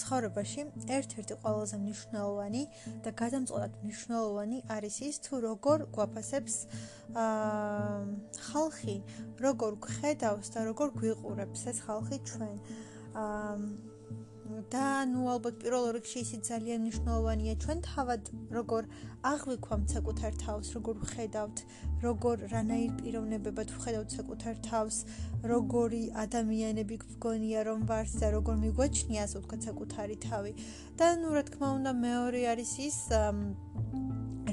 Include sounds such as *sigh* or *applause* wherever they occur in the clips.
ცხოვრებაში ერთ-ერთი ყველაზე მნიშვნელოვანი და გადამწყვეტად მნიშვნელოვანი არის ის თუ როგორ გვაფასებს აა ხალხი, როგორ გხედავს და როგორ გვიყურებს ეს ხალხი ჩვენ. აა და ნუ ალბათ პირველ რიგში ისიც ძალიან მნიშვნელოვანია ჩვენ თავად როგორ აღვიქვამთ საკუთარ თავს, როგორ ვხედავთ, როგორ რანაირ პიროვნებებად ვხედავთ საკუთარ თავს, როგორი ადამიანები გგონია რომ ვართ და როგორ მიგვაჩნია ასე ვთქვათ საკუთარი თავი. და ნუ რა თქმა უნდა მეორე არის ის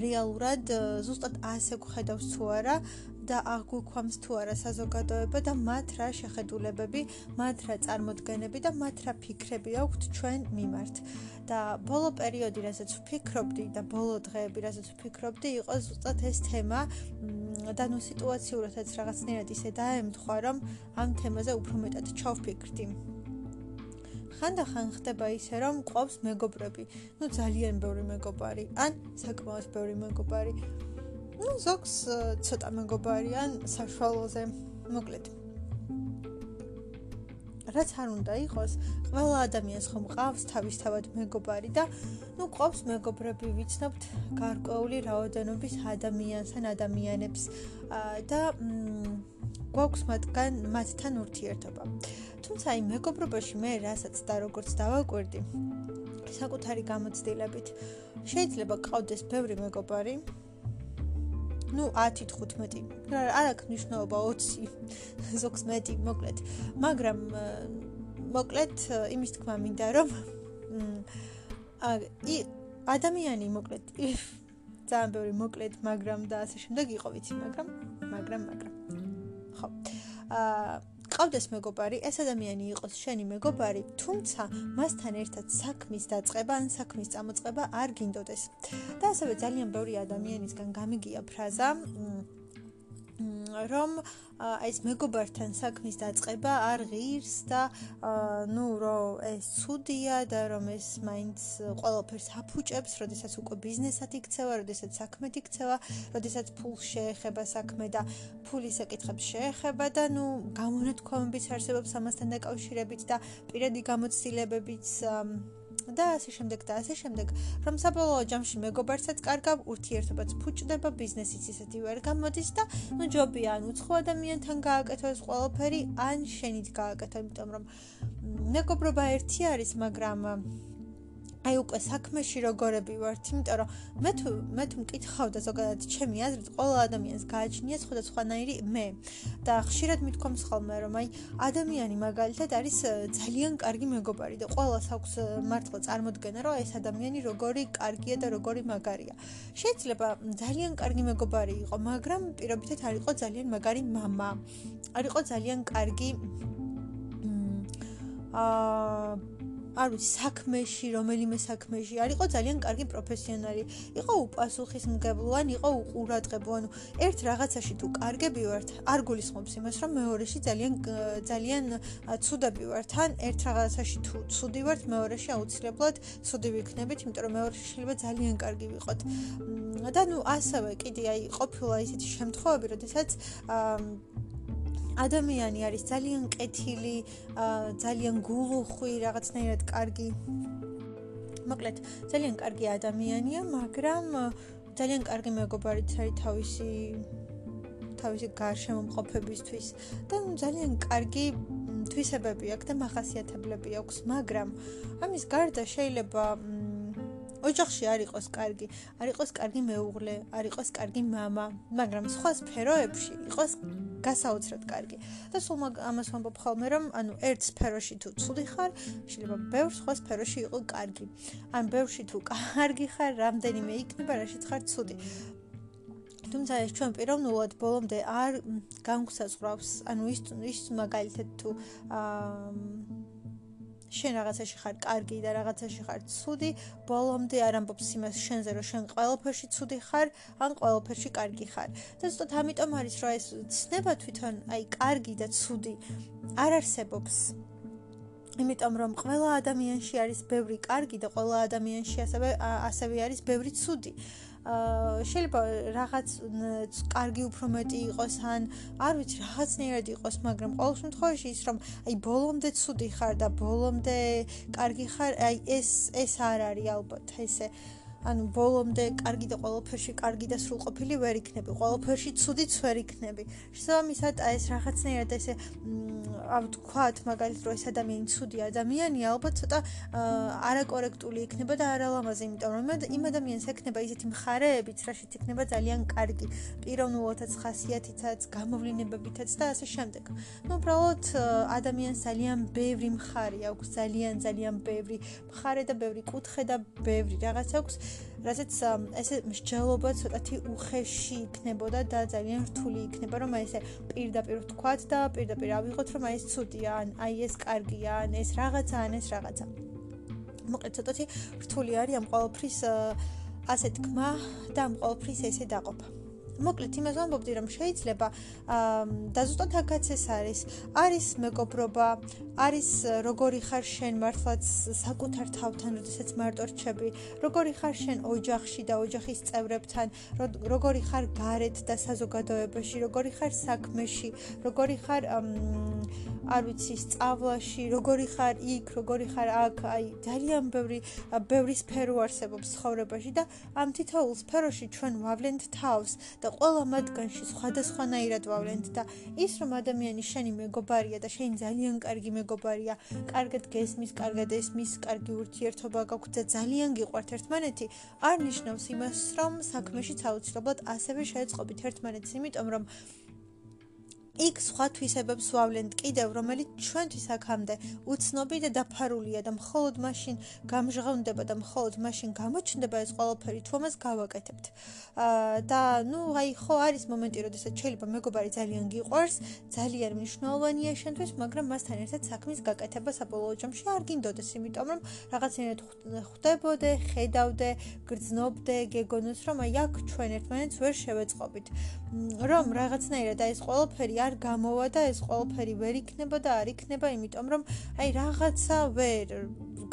რეალურად ზუსტად ასე გხედავს თუ არა და აღვიქვამს თუ არა საზოგადოება და მათ რა შეხედულებები, მათ რა წარმოდგენები და მათ რა ფიქრები აქვთ ჩვენ მიმართ. და ბოლო პერიოდი, რასაც ვფიქრობდი და ბოლო დღეები, რასაც ვფიქრობდი, იყო ზუსტად ეს თემა და ნუ სიტუაციურადაც რაღაცნაირად ისე დაემთხვა, რომ ამ თემაზე უფრო მეტად ჩავფიქრდი. ხანდახან ხდება ისე, რომ ყვავს მეგობრები, ну ძალიან ბევრი მეგობარი, ან საკმაოდ ბევრი მეგობარი. ну ზოგს ცოტა მეგობარიან საშუალოზე მოკლედ რაც არ უნდა იყოს ყველა ადამიანს ხომ ყავს თავისთავად მეგობარი და ну ყავს მეგობრები ვიცნობთ გარკვეული რაოდენობის ადამიანს ან ადამიანებს და გვაქვს მათგან მათთან ურთიერთობა თუმცა აი მეგობრობაში მე რასაც და როგორც დავაკვირდი საკუთარი გამოცდილებით შეიძლება ყავდეს ბევრი მეგობარი ну 10-15. არ აქვს მნიშვნელობა 20 *laughs* ზოგს მეტი, მოკლედ. მაგრამ მოკლედ იმის თქმა მინდა რომ აი ადამიანი მოკლედ ძალიან ბევრი მოკლედ, მაგრამ და ასე შემდეგ იყო ვიცი, მაგრამ მაგრამ მაგრამ ხო. აა ყავდეს მეგობარი, ეს ადამიანი იყოს შენი მეგობარი, თუმცა მასთან ერთად საქმის დაწყება ან საქმის წამოწყება არ გინდოდეს. და ასევე ძალიან ბევრი ადამიანისგან გამიგია ფრაზა, რომ ეს მეგობართან საქმის დაწყება არ ღირს და ნუ რომ ეს ცუდია და რომ ეს მაინც ყველაფერს აფუჭებს, როდესაც უკვე ბიზნესად იქცევა, როდესაც საქმედ იქცევა, როდესაც ფულს შეეხება საქმე და ფულის ეკითხებს შეეხება და ნუ გამონათქვამებიც არსებობს ამასთან დაკავშირებით და პირადი გამოცდილებებიც და ასე შემდეგ და ასე შემდეგ, რომ საბოლოო ჯამში მეგობარსაც კარგავ, ურთიერთობაც ფუჭდება, ბიზნესიც ისეთი ვერ გამოდის და ნუ ჯობია ან უცხო ადამიანთან გააკეთო ეს ყველაფერი, ან შენით გააკეთო, იმიტომ რომ მეგობრობა ერთი არის, მაგრამ აი უკვე საქმეში როგორები ვართ, იმიტომ რომ მე თუ მე თუ მკითხავ და ზოგადად ჩემი აზრით ყველა ადამიანს გააჩნია სხვადასხვანაირი მე და ხშირად მithkoms ხოლმე რომ აი ადამიანი მაგალითად არის ძალიან კარგი მეგობარი და ყველას აქვს მართლა წარმოდგენა რომ ეს ადამიანი როგორი კარგია და როგორი მაგარია. შეიძლება ძალიან კარგი მეგობარი იყო, მაგრამ პირობითად არ იყო ძალიან მაგარი мама. არ იყო ძალიან კარგი აა არ ვიცი საქმეში რომელიმე საქმეში. არ იყო ძალიან კარგი პროფესიონალი. იყო უპასუხისმგებლო ან იყო უყურადღებო ანუ ერთ რაღაცაში თუ კარგები ვართ არ გულისხმობს იმას რომ მეორეში ძალიან ძალიან ცუდები ვართ. ან ერთ რაღაცაში თუ ცუდი ვართ მეორეში აუცილებლად ცუდი ვიქნებით იმიტომ რომ მეორეში შეიძლება ძალიან კარგი ვიყოთ. და ნუ ასევე კიდე აი ყოფილა ისეთი შემთხვევები როდესაც აა ადამიანი არის ძალიან კეთილი, ძალიან გულუხვი, რაღაცნაირად კარგი. მოკლედ, ძალიან კარგი ადამიანია, მაგრამ ძალიან კარგი მეგობარიც არის თავისი თავისი გარშემო მყოფებისთვის და ძალიან კარგი თვისებები აქვს და מחასიათებლები აქვს, მაგრამ ამის გარდა შეიძლება ოჯახში არ იყოს კარგი, არ იყოს კარგი მეუღლე, არ იყოს კარგი мама, მაგრამ სხვა სფეროებში იყოს გასაოცრად კარგი. და სულ ამას ვამბობ ხოლმე, რომ ანუ ერთ სფეროში თუ ცუდი ხარ, შეიძლება ბევრ სხვა სფეროში იყოს კარგი. ან ბევრში თუ კარგი ხარ, რამდენიმე იქნება, რაშიც ხარ ცუდი. თუმცა ეს ჩვენ პიროვნულად ბოლომდე არ განგვსაზღვრავს, ანუ ის ის მაგალითად თუ აა შენ რაღაცაში ხარ კარგი და რაღაცაში ხარ ცუდი, ბოლომდე არ ამბობს იმას შენზე, რომ შენ ყველაფერში ცუდი ხარ, ან ყველაფერში კარგი ხარ. და ზუსტად ამიტომ არის, რომ ეს ცნება თვითონ, აი, კარგი და ცუდი არ არსებობს. იმიტომ რომ ყველა ადამიანში არის ბევრი კარგი და ყველა ადამიანში ასევე ასევე არის ბევრი ცუდი. შეიძლება რაღაც კარგი უფრო მეტი იყოს ან არ ვიცი რაღაცნაირად იყოს მაგრამ ყოველ შემთხვევაში ის რომ აი ბოლომდე ცუდი ხარ და ბოლომდე კარგი ხარ აი ეს ეს არ არის ალბათ ესე ანუ ბოლომდე კარგი და ყოველფერში კარგი და სრულყოფილი ვერ იქნები. ყოველფერში ცუდიც ვერ იქნები. შესაბამისად, აი ეს რაღაცნაირად ესე ამ თქვათ, მაგალითად, რომ ეს ადამიანი ცუდი ადამიანია, ალბათ ცოტა არაკორექტული იქნება და არალამაზი, იმიტომ რომ იმ ადამიანს ექნება ისეთი მხარეებიც, რაშიც იქნება ძალიან კარგი პიროვნულობითაც, ხასიათითაც, გამოვლინებებითაც და ასე შემდეგ. ну, უბრალოდ ადამიანს ძალიან ბევრი მხარე აქვს, ძალიან ძალიან ბევრი მხარე და ბევრი კუთხე და ბევრი რაღაც აქვს. რასაც ესე მსჯელობა ცოტათი უხეში იქნებოდა და ძალიან რთული იქნება რომ აი ესე პირდაპირ ვთქვათ და პირდაპირ ავიღოთ რომ აი ეს ცუდია ან აი ეს კარგია ან ეს რაღაცა ან ეს რაღაცა. მოკლედ ცოტათი რთული არის ამ ყოველფრის ასე თქმა და ამ ყოველფრის ესე დაყოფა მოკლედ იმას ვამბობდი რომ შეიძლება და ზუსტად აქაც ეს არის. არის მეგობრობა არის როგორი ხარ შენ მართლაც საკუთარ თავთან როდესაც მარტო რჩები როგორი ხარ შენ ოჯახში და ოჯახის წევრებთან? როგორი ხარ გარეთ და საზოგადოებაში? როგორი ხარ საქმეში? როგორი ხარ არ ვიცი სწავლაში? როგორი ხარ იქ? როგორი ხარ აქ? აი ძალიან ბევრი ბევრი სფერო არსებობს ცხოვრებაში და ამ თითოეულ სფეროში ჩვენ ვავლენთ თავს და ყველა მათგანში სხვადასხვანაირად ვავლენთ და ის რომ ადამიანი შენი მეგობარია და შენი ძალიან კარგი მეგობარია, კარგად გესმის, კარგად ესმის, კარგი ურთიერთობა გაქვთ და ძალიან გიყვართ ერთმანეთი, არ ნიშნავს იმას, რომ საქმეშიც აუცილებლად ასევე შეეწყობით ერთმანეთს, იმიტომ რომ იქ სხვა თვისებებს ვავლენთ კიდევ, რომელიც ჩვენთვის აქამდე უცნობი და დაფარულია და მხოლოდ მაშინ გამჟღავნდება და მხოლოდ მაშინ გამოჩნდება ეს ყველაფერი, თუ ამას გავაკეთებთ. აა და ნუ აი ხო არის მომენტი, როდესაც შეიძლება მეგობარი ძალიან გიყვარს, ძალიან მნიშვნელოვანია შენთვის, მაგრამ მასთან ერთად საქმის გაკეთება საბოლოო ჯამში არ გინდოდეს, იმიტომ რომ რაღაცნაირად ხვდებოდე, ხედავდე, გრძნობდე, გეგონოს, რომ აი აქ ჩვენ ერთმანეთს ვერ შევეწყობით. რომ რაღაცნაირად აი ეს ყველაფერი არ გამოვა და ეს ყველაფერი ვერ იქნება და არ იქნება, იმიტომ რომ აი რაღაცა ვერ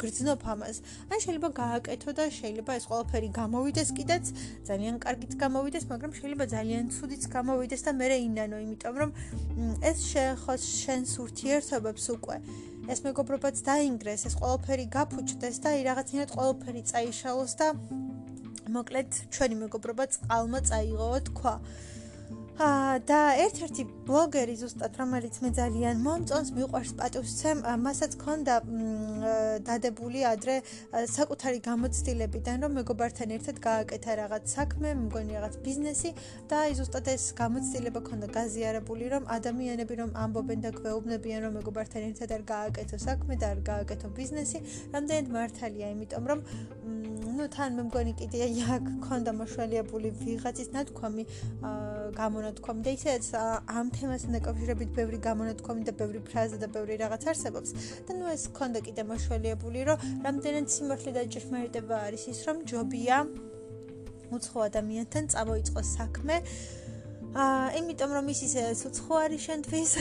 გრძნობ ამას. ან შეიძლება გააკეთო და შეიძლება ეს ყველაფერი გამოვიდეს კიდეც, ძალიან კარგიც გამოვიდეს, მაგრამ შეიძლება ძალიან ცუდიც გამოვიდეს და მე რეინანო, იმიტომ რომ ეს შეხოს შენს ურთიერთობებს უკვე ეს მეგობრობაც დაინგრეს, ეს ყველაფერი გაფუჭდეს და აი რაღაცნაირად ყველაფერი წაიშალოს და მოკლედ ჩვენი მეგობრობა წყალმა წაიღო თქვა. და ერთ-ერთი ბლოგერი ზუსტად რომელიც მე ძალიან მომწონს, მიყვარს პატივცემ, მასაც ქონდა დადებული ადრე საკუთარი გამოცდილებიდან, რომ მეგობართან ერთად გააკეთა რაღაც საქმე, მგონი რაღაც ბიზნესი და აი ზუსტად ეს გამოცდილება ქონდა გაზიარებული, რომ ადამიანები რომ ამბობენ და გვეუბნებიან, რომ მეგობართან ერთად არ გააკეთო საქმე და არ გააკეთო ბიზნესი, რამდენად მართალია, იმიტომ რომ ну თან მე მგონი კიდე აქ ქონდა მოშველიებული ვიღაცის ნათქვამი გამონათქვამი და ისეც ამ თემასთან დაკავშირებით ბევრი გამონათქვამი და ბევრი ფრაზა და ბევრი რაღაც არსებობს და ну ეს ქონდა კიდე მოშველიებული რომ რამდენად სიმართლე და ჭირშმარიტება არის ის რომ ჯობია უცხო ადამიანთან წამოიწყოს საქმე აა იმიტომ რომ ის ისე უცხო არის შენთვის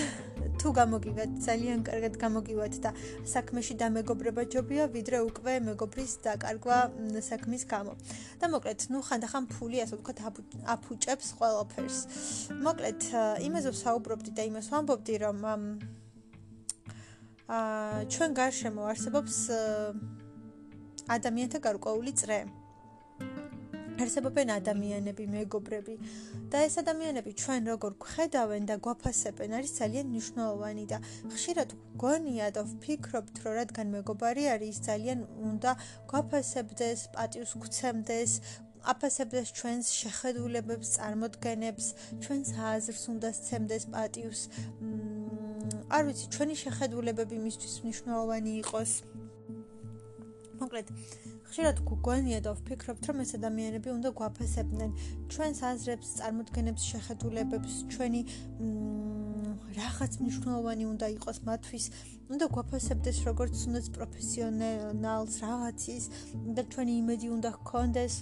თუ გამოგივათ ძალიან კარგად გამოგივათ და საქმეში დამეგობრება ჯობია ვიდრე უკვე მეგობრის დაკარგვა საქმის გამო. და მოკლედ, ნუ ხანდახან ფული ასე ვთქვათ აფუჭებს ყველაფერს. მოკლედ, იმაზე ვსაუბრობდი და იმას ვამბობდი, რომ აა ჩვენ გარშემო არსებობს ადამიანთა გარკვეული წრე. არსებობენ ადამიანები, მეგობრები და ეს ადამიანები ჩვენ როგორ ხედავენ და გვაფასებენ არის ძალიან მნიშვნელოვანი და ხშირად გონია და ვფიქრობთ, რომ რადგან მეგობარი არის, ძალიან უნდა გვაფასებდეს, პატივს გვცემდეს, აფასებდეს ჩვენს შეხედულებებს, წარმოდგენებს, ჩვენს აზრს უნდა სცემდეს პატივს. არ ვიცი, ჩვენი შეხედულებები მისთვის მნიშვნელოვანი იყოს. მოკლედ, ხშირად გვგონია და ვფიქრობთ, რომ ეს ადამიანები უნდა გვაფასებდნენ ჩვენს აზრებს, წარმოდგენებს, შეხედულებებს, ჩვენი რაღაც მნიშვნელოვანი უნდა იყოს მათთვის, უნდა გვაფასებდეს როგორც უნდაც პროფესიონალს რაღაცის და ჩვენი იმედი უნდა ჰქონდეს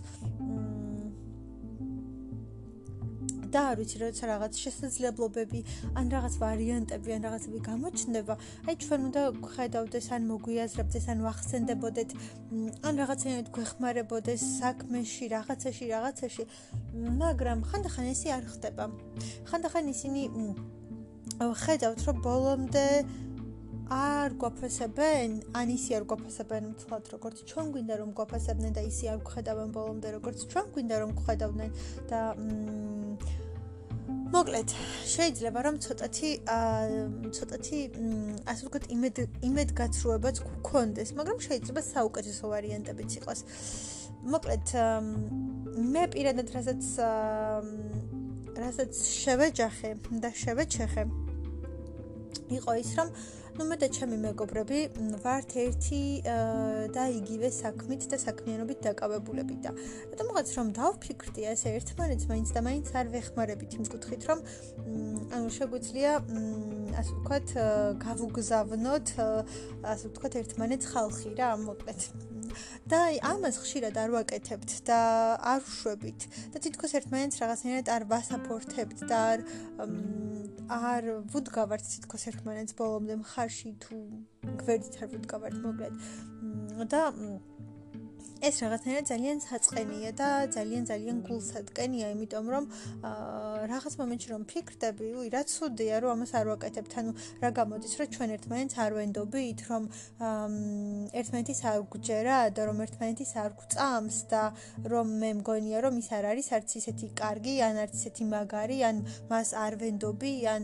და არ ვიცი როცა რაღაც შესაძლებლობები ან რაღაც ვარიანტები ან რაღაცები გამოჩნდება, აი ჩვენ უნდა ხედავდეს ან მოგვიაზრებდეს ან ვახსენდებოდეთ ან რაღაცაებად გვეხმარებოდეს საქმეში, რაღაცაში, რაღაცაში, მაგრამ ხანდახან ესე არ ხდება. ხანდახან ისინი ხედავთ რომ ბოლომდე არ გვაფასებენ, ან ისი არ გვაფასებენ მთლად როგორც ჩვენ გვინდა რომ გვაფასებდნენ და ისი არ გხედავენ ბოლომდე როგორც ჩვენ გვინდა რომ გხედავდნენ და მოკლედ შეიძლება რომ ცოტათი ცოტათი ასე ვთქვათ იმედ იმედ გაცრუებაც გქონდეს, მაგრამ შეიძლება საუკეთესო ვარიანტებიც იყოს. მოკლედ მე პირადად რასაც რასაც შევეჯახე და შევეჩეხე იყო ის რომ ну მე და ჩემი მეგობრები ვართ ერთი და იგივე საქმით და საქმიანობით დაკავებულები და რატომღაც რომ დავფიქრდი ესე ერთმანეთს მაინც და მაინც არ ვეხმარებით იმ კუთხით რომ ანუ შეგვიძლია ასე ვთქვათ გავუგზავნოთ ასე ვთქვათ ერთმანეთს ხალხი რა მოკლედ. და ამას ხშირად არ ვაკეთებთ და არ ვშვებით. და თითქოს ერთმანეთს რაღაცნაირად არ ვასაპორტებთ და არ არ ვუდგავართ თითქოს ერთმანეთს ბოლომდე მხარში თუ გვერდით არ ვუდგავართ მოკლედ. და ეს რაღაცნაირად ძალიან საწყენია და ძალიან ძალიან გულსადკენია, იმიტომ რომ რაღაც მომენტში რომ ფიქრდები, უი, რა ცუდია, რომ ამას არ ვაკეთებთ, ანუ რა გამოდის, რომ ჩვენ ერთმანეთს არ ვენდობით, რომ ერთმანეთის არ გვჯერა და რომ ერთმანეთის არ გვწამს და რომ მე მგონია, რომ ის არ არის არც ისეთი კარგი, ან არც ისეთი მაგარი, ან მას არ ვენდობი, ან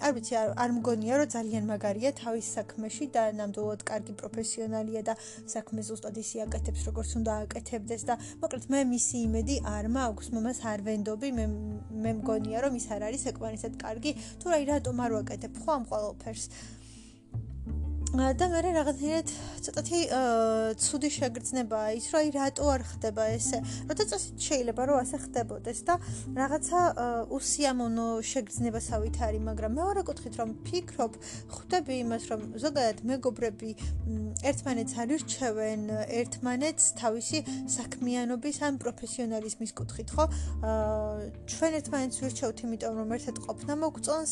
არ ვიცი, არ მგონია, რომ ძალიან მაგარია თავის საქმეში და ნამდვილად კარგი პროფესიონალია და საქმე ზუსტად ისე აკეთებს აკეთებს როგორც უნდა აკეთებდეს და მოკლედ მე მისი იმედი არ მაქვს. მომას არ ვენდობი მე მე მგონია რომ ის არ არის ეკმარისად კარგი თუ რა რატომ არ ვაკეთებ ხო ამ ყოველფერს და მე რაღაცნაირად ცოტათი ცუდი შეგრძნებაა ის, რომ აი რატო არ ხდება ესე. როდესაც შეიძლება რომ ასე ხდებოდეს და რაღაცა უსიამოვნო შეგრძნებასავით არის, მაგრამ მეორე კუთხით რომ ფიქრობ, ხვდები იმას, რომ ზოგადად მეგობრები ერთმანეთს არირჩევენ, ერთმანეთს თავისი საქმიანობის ან პროფესიონალიზმის კუთხით, ხო? ჩვენ ერთმანეთს ვირჩევთ, იმიტომ რომ ერთად ყოფნა მოგწონს,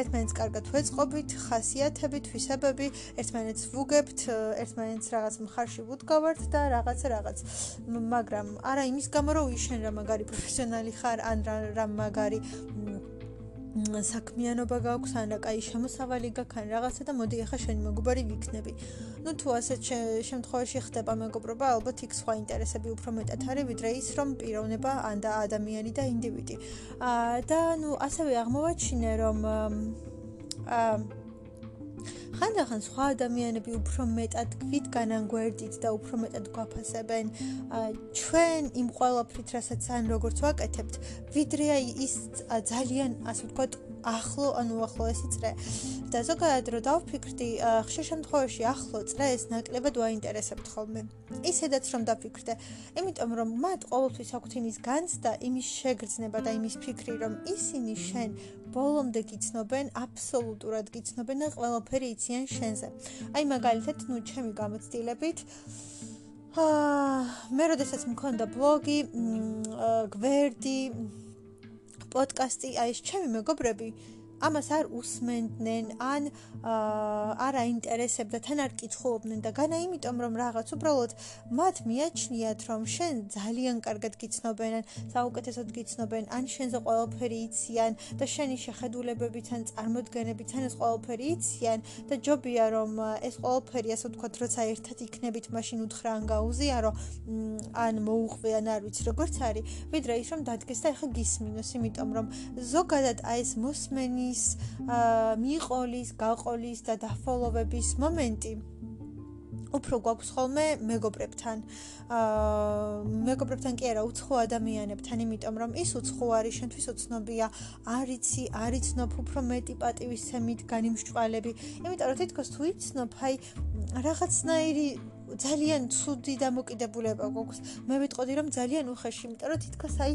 ერთმანეთს კარგად ვეწყობით, ხასიათებით, თვისებები ერთმანეთს ვუგებთ, ერთმანეთს რაღაც მხარში ვუდგავართ და რაღაც რაღაც. მაგრამ არა იმის გამო რომ იშენ რა მაგარი პროფესიონალი ხარ, ან რა მაგარი საქმიანობა გაქვს, ან რა კაი შემოსავალი გაქვს, ან რაღაცა და მოდი ახლა შენი მეგობარი ვიქნები. ну თუ ასეთ შემთხვევაში ხდება მეგობრობა, ალბათ იქ სხვა ინტერესები უფრო მეტად არის, ვიდრე ის რომ პიროვნება ან და ადამიანი და ინდივიდი. აა და ну ასევე აღმოვაჩინე რომ აა ხანდახან სხვა ადამიანები უფრო მეტად გვით განანგვერდით და უფრო მეტად გვაფასებენ ჩვენ იმ ყოველფრით, რასაც ან როგორც ვაკეთებთ, ვიდრე აი ის ძალიან ასე ვთქვათ ახლო ანუ ახლოესი წრე. და ზოგადად რო დავფიქრდი, ხშირ შემთხვევაში ახლო წრე ეს ნაკლებად ვაინტერესებთ ხოლმე. ისედაც რომ დავფიქრდე, იმიტომ რომ მათ ყოველთვის აქვთ იმის განცდა, იმის შეგრძნება და იმის ფიქრი, რომ ისინი შენ ბოლომდე გიცნობენ, აბსოლუტურად გიცნობენ და ყველაფერი იციან შენზე. აი მაგალითად, ნუ ჩემი გამოცდილებით აა მე როდესაც მქონდა ბლოგი, გვერდი, პოდკასტი, აი ეს ჩემი მეგობრები ამას არ უსმენდნენ ან არ აინტერესებდა თან არ კითხულობდნენ და განა იმიტომ რომ რაღაც უბრალოდ მათ მიაჩნიათ რომ შენ ძალიან კარგად გიცნობენ ან საუკეთესოდ გიცნობენ ან შენზე ყველაფერი იციან და შენი შეხედულებებით ან წარმოდგენებით ან ეს ყველაფერი იციან და ჯობია რომ ეს ყველაფერი ასე ვთქვათ როცა ერთად იქნებით მაშინ უთხრა ან გაუზიარო ან მოუყვე ან არ ვიცი როგორც არის ვიდრე ის რომ დადგეს და ეხა გისმინოს იმიტომ რომ ზოგადად აი ეს მოსმენი ის მიყოლის, გაყოლის და დაფოლოვების მომენტი უფრო გვაქვს ხოლმე მეგობრებთან. აა მეგობრებთან კი არა, უცხო ადამიანებთან, იმიტომ რომ ის უცხო არის, შენთვის უცნობია, არიცი, არიცნობ უფრო მეტი პატივისცემით განიმშვალები. იმიტომ რომ თითქოს თუ იცნობ, აი რაღაცნაირი ძალიან ცუდი დამოკიდებულება გვაქვს. მე ვიტყოდი რომ ძალიან უხეში, იმიტომ რომ თითქოს აი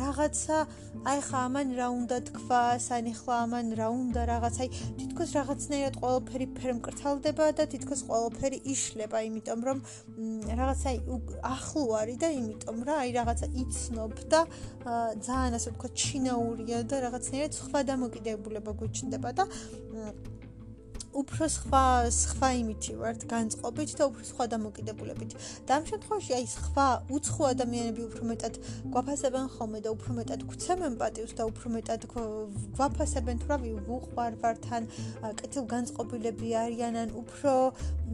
რაღაცა აი ხა ამან რა უნდა თქვას, აი ხლა ამან რა უნდა რაღაც აი თითქოს რაღაცნაირად ყველაფერი ფერმკრთალდება და თითქოს ყველაფერი იშლება, იმიტომ რომ რაღაცა აი ახლო არის და იმიტომ რა აი რაღაცა იცნობ და ძალიან ასე ვთქვა ჩინაურია და რაღაცნაირად სხვა დამოკიდებულება გვიჩნდება და უფრო სხვა სხვა იმითი ვართ განწყობით და უფრო სხვა დამოკიდებულებით. და ამ შემთხვევაში აი სხვა უცხო ადამიანები უფრო მეტად გვაფასებენ ხოლმე და უფრო მეტად გვცემენ პატივს და უფრო მეტად გვაფასებენ თუ რავი ვუყვარ ვართან კეთილ განწყობილები არიან ან უფრო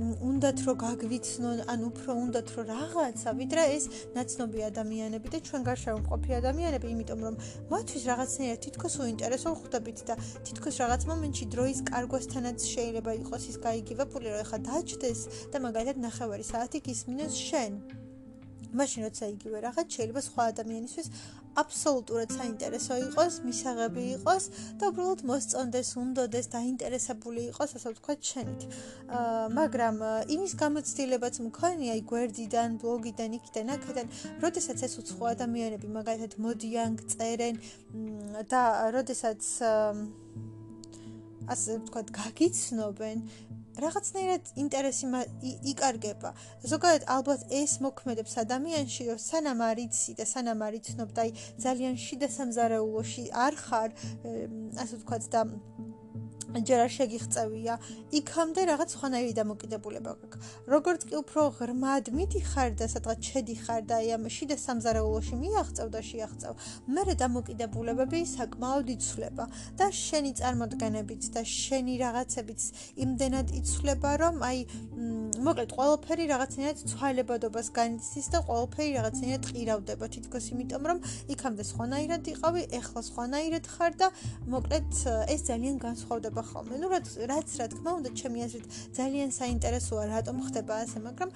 უნდათ რომ გაგვიცნონ ან უფრო უნდათ რომ რაღაცა ვიდრე ეს ნაცნობი ადამიანები და ჩვენ გარშემო მყოფი ადამიანები იმიტომ რომ მათთვის რაღაცნაირად თითქოს უინტერესო ხვდებით და თითქოს რაღაც მომენტში დროის კარგვასთანაც შეიძლება შეიძლება იყოს ის გაიგივებული, რომ ეხა დაჭდეს და მაგალითად ნახევარი საათი გისმინოს შენ. მაშინ როცა იგივე რაღაც შეიძლება სხვა ადამიანისთვის აბსოლუტურად საინტერესო იყოს, მისაღები იყოს და უბრალოდ მოსწონდეს, უნდოდეს, დაინტერესებული იყოს, ასე ვთქვათ, შენით. აა მაგრამ იმის გამოცდილებაც მქონია, აი გვერდიდან, ბლოგიდან, იქიდან, აქედან, როდესაც ეს უცხო ადამიანები მაგალითად მოდიან, წერენ და როდესაც ასე ვთქვათ, გაგიცნობენ, რაღაცნაირად ინტერესი იკარგება. ზოგადად ალბათ ეს მოქმედებს ადამიანში, რომ სანამ არიცი და სანამ არიცნობ და აი ძალიან შიდა სამზარეულოში არ ხარ, ასე ვთქვათ და ჯერ არ შეგიღწევია, იქამდე რაღაც ხანაირი დამოკიდებულება გაქვს. როგორც კი უფრო ღრმად მიდიხარ და სადღაც შედიხარ და აი ამ შიდა სამზარეულოში მიაღწევ და შეაღწევ, მერე დამოკიდებულებები საკმაოდ იცვლება. და შენი წარმოდგენებით და შენი რაღაცებით იმდენად იცვლება, რომ აი მოკლედ ყველაფერი რაღაცნაირად ცვალებადობას განიცდის და ყველაფერი რაღაცნაირად ყირავდება. თითქოს იმიტომ, რომ იქამდე სხვანაირად იყავი, ეხლა სხვანაირად ხარ და მოკლედ ეს ძალიან განსხვავდება ხდება ხოლმე. ნუ რაც რაც რა თქმა უნდა, ჩემი აზრით ძალიან საინტერესოა რატომ ხდება ასე, მაგრამ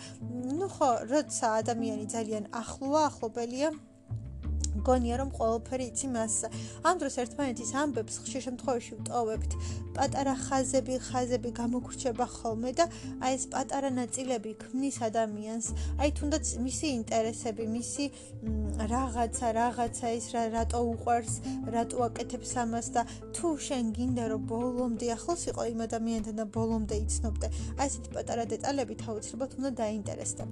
ნუ ხო, როცა ადამიანი ძალიან ახლოა, ახლობელია გონია რომ ყოველფერი იცი მას. ამ დროს ერთმანეთის ამბებს ხშირ შემთხვევაში ვტოვებთ. პატარა ხაზები, ხაზები გამოგრჩება ხოლმე და აი ეს პატარა ნაწილები ქმნის ადამიანს. აი თუნდაც მისი ინტერესები, მისი რაღაცა, რაღაცა ის რა რატო უყვარს, რატო აკეთებს ამას და თუ შენ გინდა რომ ბოლომდე ახლოს იყო იმ ადამიანთან და ბოლომდე იცნობდე, აი ესეთი პატარა დეტალები თავისუფლად უნდა დაინტერესდა.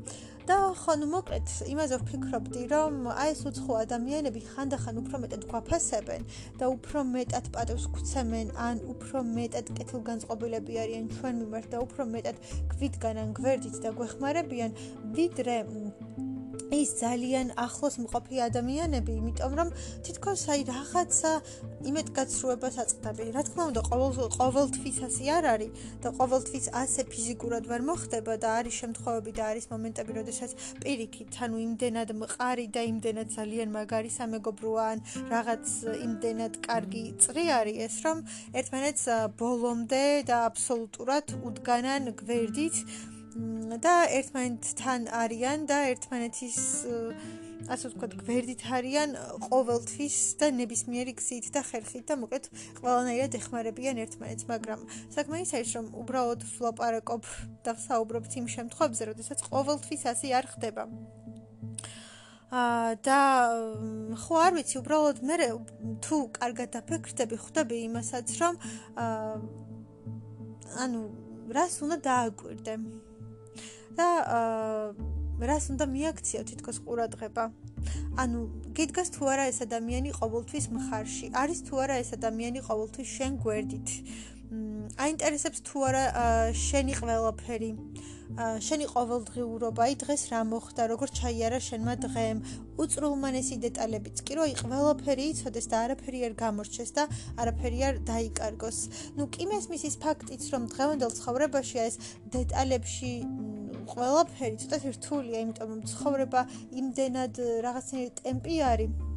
და ხო ნუ მოკლედ იმაზე ვფიქრობდი რომ აი ეს უცხო ადამიანები ხანდახან უფრო მეტად გვაფასებენ და უფრო მეტად პატევს გვცემენ ან უფრო მეტად კეთილგანწყობილები არიან ჩვენ მიმართ და უფრო მეტად გვიდგანან გვერდით და გვეხმარებიან ვიდრე ის ძალიან ახლოს მყოფი ადამიანები, იმიტომ რომ თითქოს აი რაღაცა იმედგაცრუებას აწყდები. რა თქმა უნდა, ყოველ ყოველთვის ასე არ არის და ყოველთვის ასე ფიზიკურად ვერ მოხდება და არის შემთხვევები და არის მომენტები, როდესაც პირიქით, ანუ იმდენად მყარი და იმდენად ძალიან მაგარი სამეგობროა ან რაღაც იმდენად კარგი წრი არის ეს, რომ ერთმანეთს ბოლომდე და აბსოლუტურად უდგანან გვერდით და ერთმანეთთან არიან და ერთმანეთის ასე ვთქვათ, გვერდით არიან ყოველთვის და ნებისმიერი გზით და ხერხით და მოკლედ ყველანაირად ეხმარებიან ერთმანეთს, მაგრამ საქმე ის არის, რომ უბრალოდ ფლოპარეკობ და საუბრობთ იმ შემთხვევებზე, როდესაც ყოველთვის ასე არ ხდება. აა და ხო არ ვიცი, უბრალოდ მე თუ კარგად დაფიქრდები, ხვდები იმასაც, რომ აა ანუ რას უნდა დააკვირდე? და რას უნდა მიაქციო თითქოს ყურადღება. ანუ გიდგას თუ არა ეს ადამიანი ყოველთვის მხარში, არის თუ არა ეს ადამიანი ყოველთვის შენ გვერდით. აინტერესებს თუ არა შენი ყველაფერი. შენი ყოველდღიურობა, აი დღეს რა მოხდა, როგორ ჩაიარა შენმა დღემ, უწრულმანესი დეტალებიც. კი რო აი ყველაფერი იცოდეს და არაფერი არ გამორჩეს და არაფერი არ დაიკარგოს. ნუ კი მესმის ის ფაქტიც, რომ დღევანდელ ცხოვრებაში ეს დეტალებში ყველაფერი ცოტა რთულია, იმიტომ რომ ცხოვრება იმდენად რაღაცნაირი ტემპი არის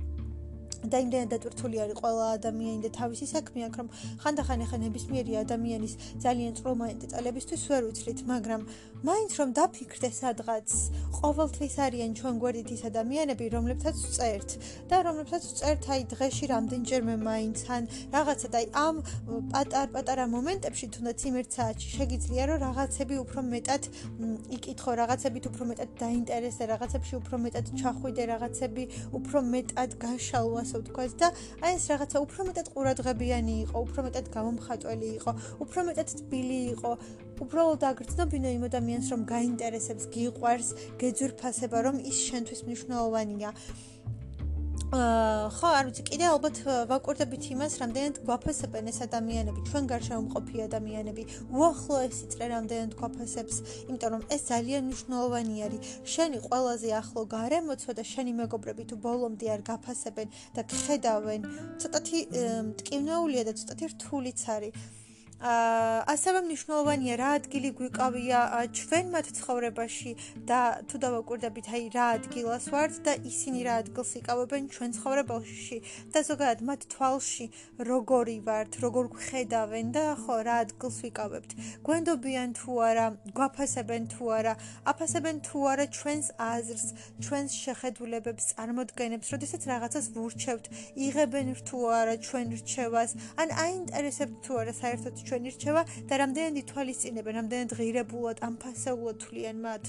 და იმდენად დატვირთული არის ყველა ადამიანი და თავისი საქმე აქვს, რომ ხანდახან ახლა ნებისმიერი ადამიანის ძალიან წრომანი დეტალებისთვის ვერ უცლით, მაგრამ მაინც რომ დაფიქრდე სადღაც, ყოველთვის არიან ჩვენ გვერდით ის ადამიანები, რომლებსაც წერთ და რომლებსაც წერთ აი დღეში რამდენჯერმე მაინც ან რაღაცა და აი ამ პატარ-პატარა მომენტებში თუნდაც იმერთ საათში შეგიძლია რომ რაღაცები უფრო მეტად იკითხო, რაღაცებით უფრო მეტად დაინტერესდე, რაღაცებში უფრო მეტად ჩახვიდე, რაღაცები უფრო მეტად გაშალო ასე ვთქვათ და აი ეს რაღაცა უფრო მეტად ყურადღებიანი იყო, უფრო მეტად გამომხატველი იყო, უფრო მეტად თბილი იყო. უბრალოდ აგრძნობინო იმ ადამიანს, რომ გაინტერესებს, გიყვარს, გეძვირფასება, რომ ის შენთვის მნიშვნელოვანია. ხო, არ ვიცი, კიდე ალბათ ვაკვირდებით იმას, რამდენად გვაფასებენ ეს ადამიანები, ჩვენ გარშემო მყოფი ადამიანები, უახლოესი წრე რამდენად გვაფასებს, იმიტომ რომ ეს ძალიან მნიშვნელოვანი არის. შენი ყველაზე ახლო გარემოცვა და შენი მეგობრები თუ ბოლომდე არ გაფასებენ და გხედავენ, ცოტათი მტკივნეულია და ცოტათი რთულიც არის. ასევე მნიშვნელოვანია რა ადგილი გვიყავია ჩვენ მათ ცხოვრებაში და თუ დავაკვირდებით აი რა ადგილას ვართ და ისინი რა ადგილს იკავებენ ჩვენ ცხოვრებაში და ზოგადად მათ თვალში როგორი ვართ, როგორ გხედავენ და ხო რა ადგილს ვიკავებთ. გვენდობიან თუ არა, გვაფასებენ თუ არა, აფასებენ თუ არა ჩვენს აზრს, ჩვენს შეხედულებებს, წარმოდგენებს, როდესაც რაღაცას ვურჩევთ, იღებენ თუ არა ჩვენ რჩევას, ან აინტერესებთ თუ არა საერთოდ ჩვენი რჩევა და რამდენად ითვალისწინებენ, რამდენად ღირებულად ამფასეულად თვლიან მათ.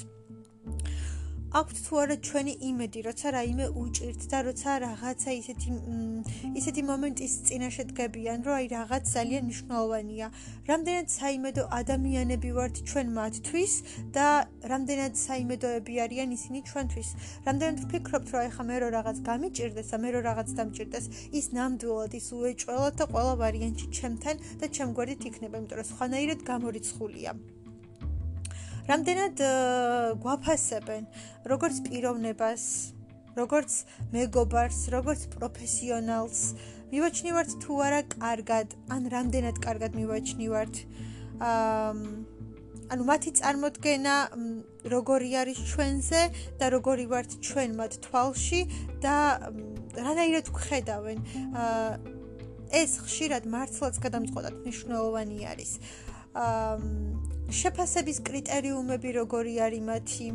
აქვთ თუ არა ჩვენი იმედი, როცა რაიმე უჭირთ და როცა რაღაცა ისეთი ისეთი მომენტის წინაშე დგებიან, რომ აი რაღაც ძალიან მნიშვნელოვანია. რამდენად საიმედო ადამიანები ვართ ჩვენ მათთვის და რამდენად საიმედოები არიან ისინი ჩვენთვის. რამდენად ვფიქრობთ, რომ აი ხა მე რო რაღაც გამიჭirdეს მე რო რაღაც დამჭirdეს, ის ნამდვილად ის უეჭველად და ყველა ვარიანტი ჩემთან და ჩემ გვერდით იქნება, იმიტომ რომ სხვანაირად გამორიცხულია. რამდენად გვაფასებენ როგორც პიროვნებას, როგორც მეგობარს, როგორც პროფესიონალს. მივაჩნივართ თუ არა კარგად, ან რამდენად კარგად მივაჩნივართ. აა ანუ მათი წარმოქმნა როგორი არის ჩვენზე და როგორი ვართ ჩვენ მათ თვალში და რანაირად ვხედავენ. აა ეს ხშირად მართლაც გადამწყვეტად მნიშვნელოვანი არის. აა შეფასების კრიტერიუმები როგორი არის მათი?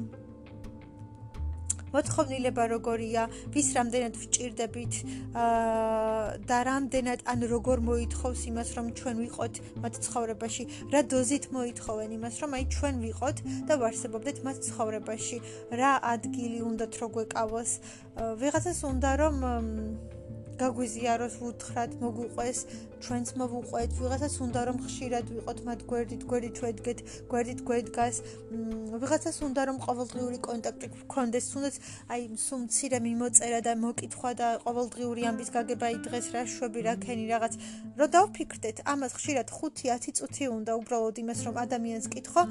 მოთხოვნილება როგორია? ვის რამდენად ვჭირდებით? აა და რამდენად ან როგორ მოითხოვს იმას, რომ ჩვენ ვიყოთ მათ ცხოვრებაში? რა დოზით მოითხოვენ იმას, რომ აი ჩვენ ვიყოთ და ვარსებობდეთ მათ ცხოვრებაში? რა ადგილი უნდათ რო გვეკავოს? ვიღაცას უნდა რომ გაგვიზიაროს უთხრათ მოგვიყვეს ჩვენც მოვუყვეთ ვიღაცას უნდა რომ ხშირად ვიყოთ მათ გვერდით გვერდით ვედგეთ გვერდით გვედგას ვიღაცას უნდა რომ ყოველდღიური კონტაქტი გქონდეს თუნდაც აი სულ მცირე მიმოწერა და მოკითხვა და ყოველდღიური ამბის გაგება აი დღეს რა შვები რა ქენი რაღაც. რო დავფიქრდეთ ამას ხშირად 5-10 წუთი უნდა უბრალოდ იმას რომ ადამიანს კითხო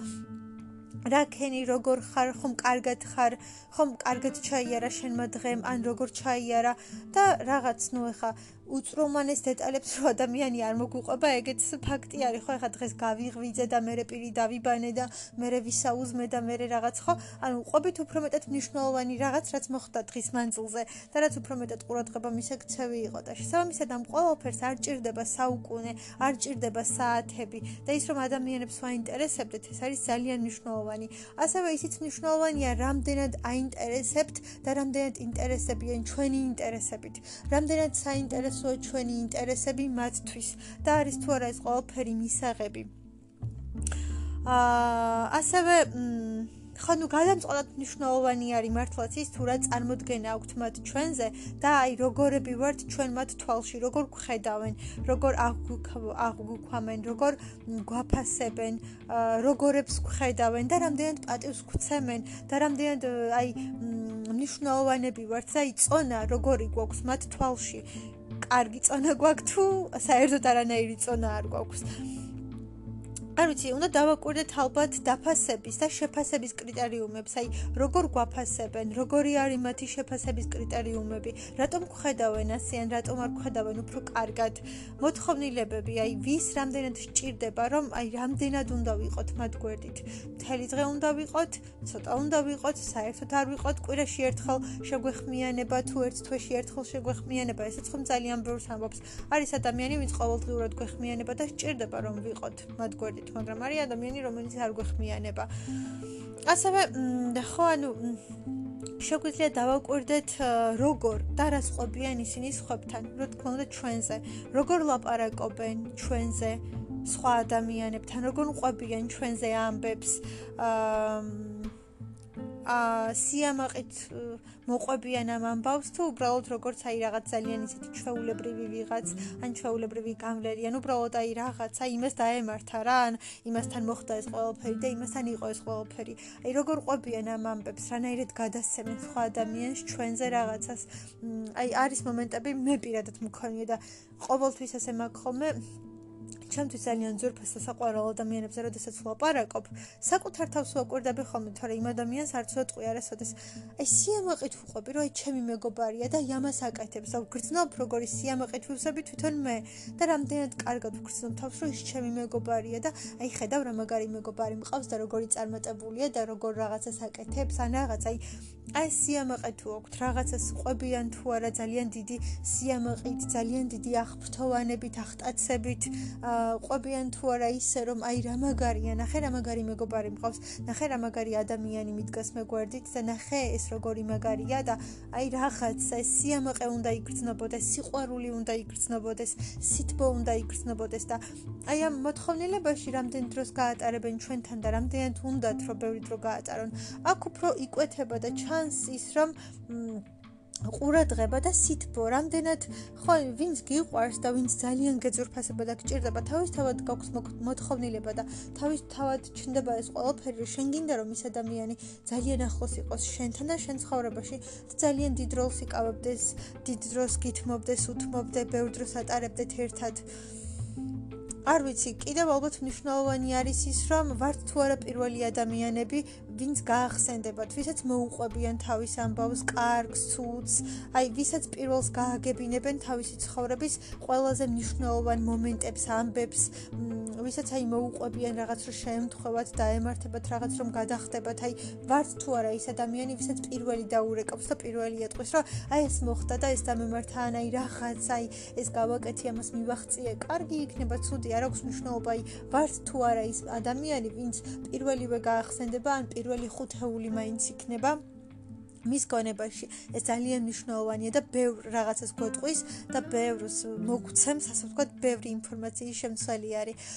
რა ქენი როგორ ხარ? ხომ კარგად ხარ? ხომ კარგად ჩაიარა შენმა დღემ? ან როგორ ჩაიარა? და რაღაც ნუ ეხა უწრომანეს დეტალებს რო ადამიანი არ მოგვიყვება, ეგეც ფაქტი არის, ხო? ეხლა დღეს გავიღვიძე და მე პირი დავიბანე და მე ვისაუზმე და მე რაღაც, ხო? ანუ ყოფით უფრო მეტად მნიშვნელოვანი რაღაც, რაც მოხდა დღის მანძილზე და რაც უფრო მეტად ყურადღება მისექცევი იყო და შესაბამისად ამ ყოველფერს არ ჭირდება საუკუნე, არ ჭირდება საათები და ის რომ ადამიანებს ვაინტერესებდეთ, ეს არის ძალიან მნიშვნელოვანი. ასევე ისიც მნიშვნელოვანია, რამდენად აინტერესებთ და რამდენად ინტერესებიან ჩვენი ინტერესებით. რამდენად საინტერესო საინტერესოა ჩვენი ინტერესები მათთვის და არის თუ არა ეს ყველაფერი მისაღები. აა ასევე ხო ნუ გადამწყვეტად მნიშვნელოვანი არის მართლაც ის თუ რა წარმოქმნა აქვთ მათ ჩვენზე და აი როგორები ვართ ჩვენ მათ თვალში, როგორ გხედავენ, როგორ აღგვიქვამენ, როგორ გვაფასებენ, როგორებს გხედავენ და რამდენად პატივს გვცემენ და რამდენად აი მნიშვნელოვანები ვართ, აი წონა როგორი გვაქვს მათ თვალში. კარგი წონა გვაქვს თუ საერთოდ არანაირი წონა არ გვაქვს. არ ვიცი, უნდა დავაკვირდეთ ალბათ დაფასების და შეფასების კრიტერიუმებს, აი, როგორ გვაფასებენ, როგორი არის მათი შეფასების კრიტერიუმები, რატომ ხედავენ ასე ან რატომ არ ხედავენ უფრო კარგად. მოთხოვნილებები, აი, ვის რამდენად სჭირდება, რომ აი, რამდენად უნდა ვიყოთ მათ გვერდით. მთელი დღე უნდა ვიყოთ, ცოტა უნდა ვიყოთ, საერთოდ არ ვიყოთ, კვირაში ერთხელ შეგვეხმიანება თუ ერთ თვეში ერთხელ შეგვეხმიანება, ესეც ხომ ძალიან ბევრს ამბობს. არის ადამიანი, ვინც ყოველდღიურად გვეხმიანება და სჭირდება რომ ვიყოთ მათ გვერდით. მაგრამ არის ადამიანი, რომელიც არ გვეხმიანება. ასევე ხო, ანუ შეგვიძლია დავაკვირდეთ როგორ და რას ყვებიან ისინი სხვებთან, რა თქმა უნდა ჩვენზე, როგორ ლაპარაკობენ ჩვენზე სხვა ადამიანებთან, როგორ ყვებიან ჩვენზე ამბებს. აა ა სიამაყით მოყვებიან ამ ამბავს თუ უბრალოდ როგორც აი რაღაც ძალიან ისეთი ჩვეულებრივი ვიღაც ან ჩვეულებრივი გამლერი ან უბრალოდ აი რაღაცა იმას დაემართა რა ან იმასთან მოხდა ეს ყველაფერი და იმასთან იყო ეს ყველაფერი. აი როგორ ყვებიან ამ ამბებს რანაირად გადასცემენ სხვა ადამიანს ჩვენზე რაღაცას. აი არის მომენტები მე პირადად მქონია და ყოველთვის ასე მაქვს ხოლმე ჩემთვის ძალიან ძვირფას და საყვარელ ადამიანებზე როდესაც ვლაპარაკობ, საკუთარ თავს ვაკვირდები ხოლმე, თორე იმ ადამიანს არც ვეტყვი არასოდეს. აი სიამაყით ვუყვები, რომ აი ჩემი მეგობარია და იმას აკეთებს, და ვგრძნობ როგორი სიამაყით ვუსები თვითონ მე და რამდენად კარგად ვგრძნობ თავს, რომ ის ჩემი მეგობარია და აი ხედავ რა მაგარი მეგობარი მყავს და როგორი წარმატებულია და როგორ რაღაცას აკეთებს, ან რაღაც აი აი სიამაყე თუ აქვთ რაღაცას ყვებიან თუ არა ძალიან დიდი სიამაყით, ძალიან დიდი აღფრთოვანებით, აღტაცებით, ყვებიან თუ არა ისე რომ აი რა მაგარია, ნახე რა მაგარი მეგობარი მყავს, ნახე რა მაგარი ადამიანი მიდგას მეგვერდით და ნახე ეს როგორი მაგარია და აი რაღაც ეს სიამაყე უნდა იგრძნობოდეს, სიყვარული უნდა იგრძნობოდეს, სითბო უნდა იგრძნობოდეს და აი ამ მოთხოვნილებაში რამდენ დროს გაატარებენ ჩვენთან და რამდენად უნდათ რომ ბევრი დრო გაატარონ. აქ უფრო იკვეთება და ჩა ჩანს ის რომ ყურადღება და სითბო. რამდენად? ხო ვინც გიყვარს და ვინც ძალიან გეძურფასება და გჭირდება თავისთავად გაქვს მოთხოვნილება და თავისთავად ჩნდება ეს ყველაფერი რომ შენ გინდა რომ ის ადამიანი ძალიან ახლოს იყოს შენთან და შენ ცხოვრებაში ძალიან დიდ როლს იკავებდეს დიდ დროს გითმობდეს უთმობდე ბევრ დროს ატარებდეთ ერთად არ ვიცი, კიდევ ალბათ მნიშვნელოვანი არის ის, რომ ვართ თუ არა პირველი ადამიანები, ვინც გაახსენდებათ, ვისაც მოუყვებიან თავის ამბავს, კარგს, ცუდს, აი, ვისაც პირველს გააგებინებენ თავისი ცხოვრების ყველაზე მნიშვნელოვან მომენტებს, ამბებს, ვისაც აი მოუყვებიან რაღაც რო შეემთხვევათ, დაემართებათ რაღაც რომ გადახდებათ, აი, ვართ თუ არა ის ადამიანი, ვისაც პირველი დაურეკავს და პირველი ეტყვის, რომ აი ეს მოხდა და ეს დამემართა, ან აი რაღაც, აი ეს გავაკეთე, ამას მივახციე, კარგი იქნება, ცუდი არ აქვს მნიშვნელობა, აი, ვართ თუ არა ის ადამიანი, ვინც პირველივე გაახსენდება, ან პირველ პირველი ხუთეული მაინც იქნება მის გონებაში ეს ძალიან მნიშვნელოვანია და ბევრ რაღაცას გვეტყვის და ბევრს მოგცემს ასე ვთქვათ ბევრი ინფორმაციის შემცველი არის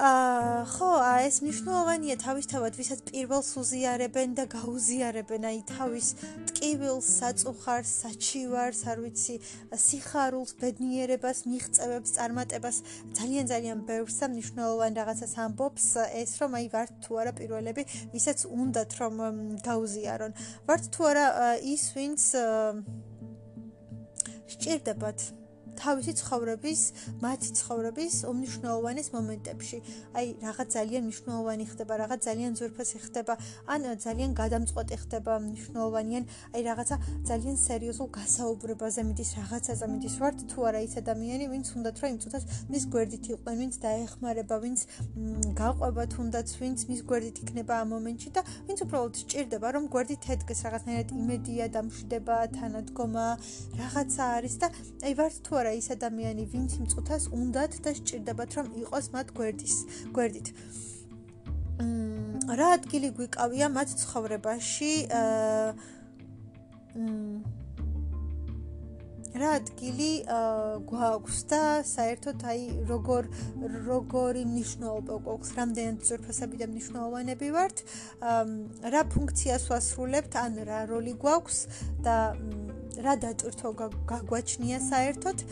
აა ხო, ეს მნიშვნელოვანია თავისთავად, ვისაც პირველს უზიარებენ და გაუზიარებენ, აი თავის ტკივილს, საწუხარს, საჩივარს, არ ვიცი, სიხარულს, ბედნიერებას, მიღწევებს, წარმატებას, ძალიან ძალიან ბევრს და მნიშვნელოვან რაღაცას ამბობს ეს, რომ აი ვართ თუ არა პირველები, ვისაც უნდათ რომ გაუზიარონ. ვართ თუ არა ის, ვინც სჭირდებათ თავისი ცხოვრების, მათი ცხოვრების უმნიშვნელოვანეს მომენტებში. აი, რაღაც ძალიან მნიშვნელოვანი ხდება, რაღაც ძალიან ძვირფასი ხდება, ან ძალიან გადამწყვეტი ხდება, მნიშვნელოვანიან, აი რაღაცა ძალიან სერიოზულ გასაუბრებაზე მიდის, რაღაცაზე მიდის, ვართ თუ არა ის ადამიანი, ვინც უნდათ რომ იმ წუთას მის გვერდით იყვნენ, ვინც დაეხმარება, ვინც გაყვება თუნდაც, ვინც მის გვერდით იქნება ამ მომენტში და ვინც უბრალოდ სჭირდება, რომ გვერდით ედგეს რაღაცნაირად იმედია, დამშვიდება, თანადგომა, რაღაცა არის და აი ვართ თუ არა ის ადამიანი, ვინც იმ წუთას უნდათ და სჭირდებათ, რომ იყოს მათ გვერდის, გვერდით. მმ რა ადგილი გვიკავია მათ ცხოვრებაში? აა რა ადგილი გვაქვს და საერთოდ აი როგორ როგორი მნიშვნელობა გვაქვს, რამდენად ზურფასები და მნიშვნელოვანები ვართ, რა ფუნქციას ვასრულებთ, ან რა როლი გვაქვს და რა დატვირთვა გაგვაჩნია საერთოდ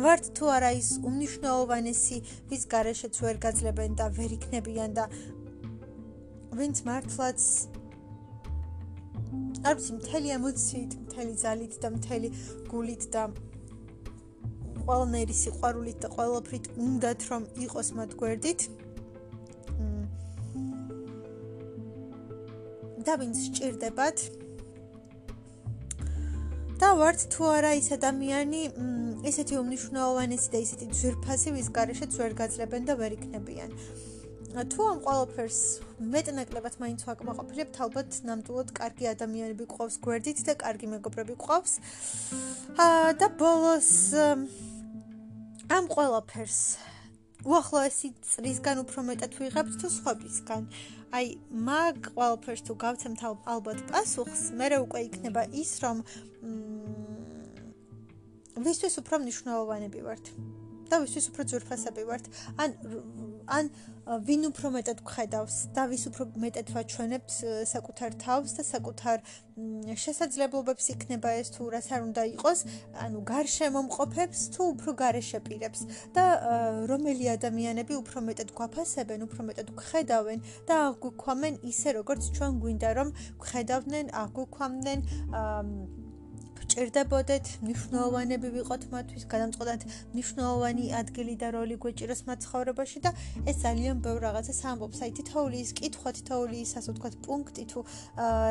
ვართ თუ არა ის უნიშნაოვანესი, ვის გარეშეც ვერ გაძლებენ და ვერ იქნებიან და ვინც მართლაც არც მთელი ემოციით, მთელი ძალით და მთელი გულით და ყველანაირი სიყვარულით და ყველაფრით უნდათ რომ იყოს მათ გვერდით. და ვინც სჭირდებათ და ვართ თუ არა ის ადამიანი ესეთი უმნიშვნელოვანესი და ისეთი ძვირფასი ვის გარეშეც ვერ გაძლებენ და ვერ იქნებიან. თუ ამ ყველაფერს მეტნაკლებად მაინც ვაკმაყოფილებთ, ალბათ ნამდვილად კარგი ადამიანები გყავს გვერდით და კარგი მეგობრები გყავს. აა და ბოლოს ამ ყველაფერს უახლოესი წრისგან უფრო მეტად ვიღებთ თუ სხვებისგან. აი, მაგ ყველაფერს თუ გავცემთ ალბათ პასუხს, მე რა უკვე იქნება ის, რომ ვისთვის უფრო მნიშვნელოვანები ვართ. და ვისთვის უფრო ძვირფასები ვართ. ან ან ვინ უფრო მეტად გხედავს და ვის უფრო მეტად ვაჩვენებთ საკუთარ თავს და საკუთარ შესაძლებლობებს იქნება ეს თუ რას არ უნდა იყოს, ანუ გარშემო მყოფებს თუ უფრო გარეშე პირებს და რომელი ადამიანები უფრო მეტად გვაფასებენ, უფრო მეტად გხედავენ და აღვქვამენ ისე როგორც ჩვენ გვინდა რომ გხედავდნენ, აღვქვამდნენ აა ჭირდებოდეთ მნიშვნელოვანები ვიყოთ მათთვის, გადამწყვეტად მნიშვნელოვანი ადგილი და როლი გვეჭიროს მათ ცხოვრებაში და ეს ძალიან ბევრ რაღაცას ამბობს. აი თითოეული ის კითხვა, თითოეული ის ასე ვთქვათ პუნქტი თუ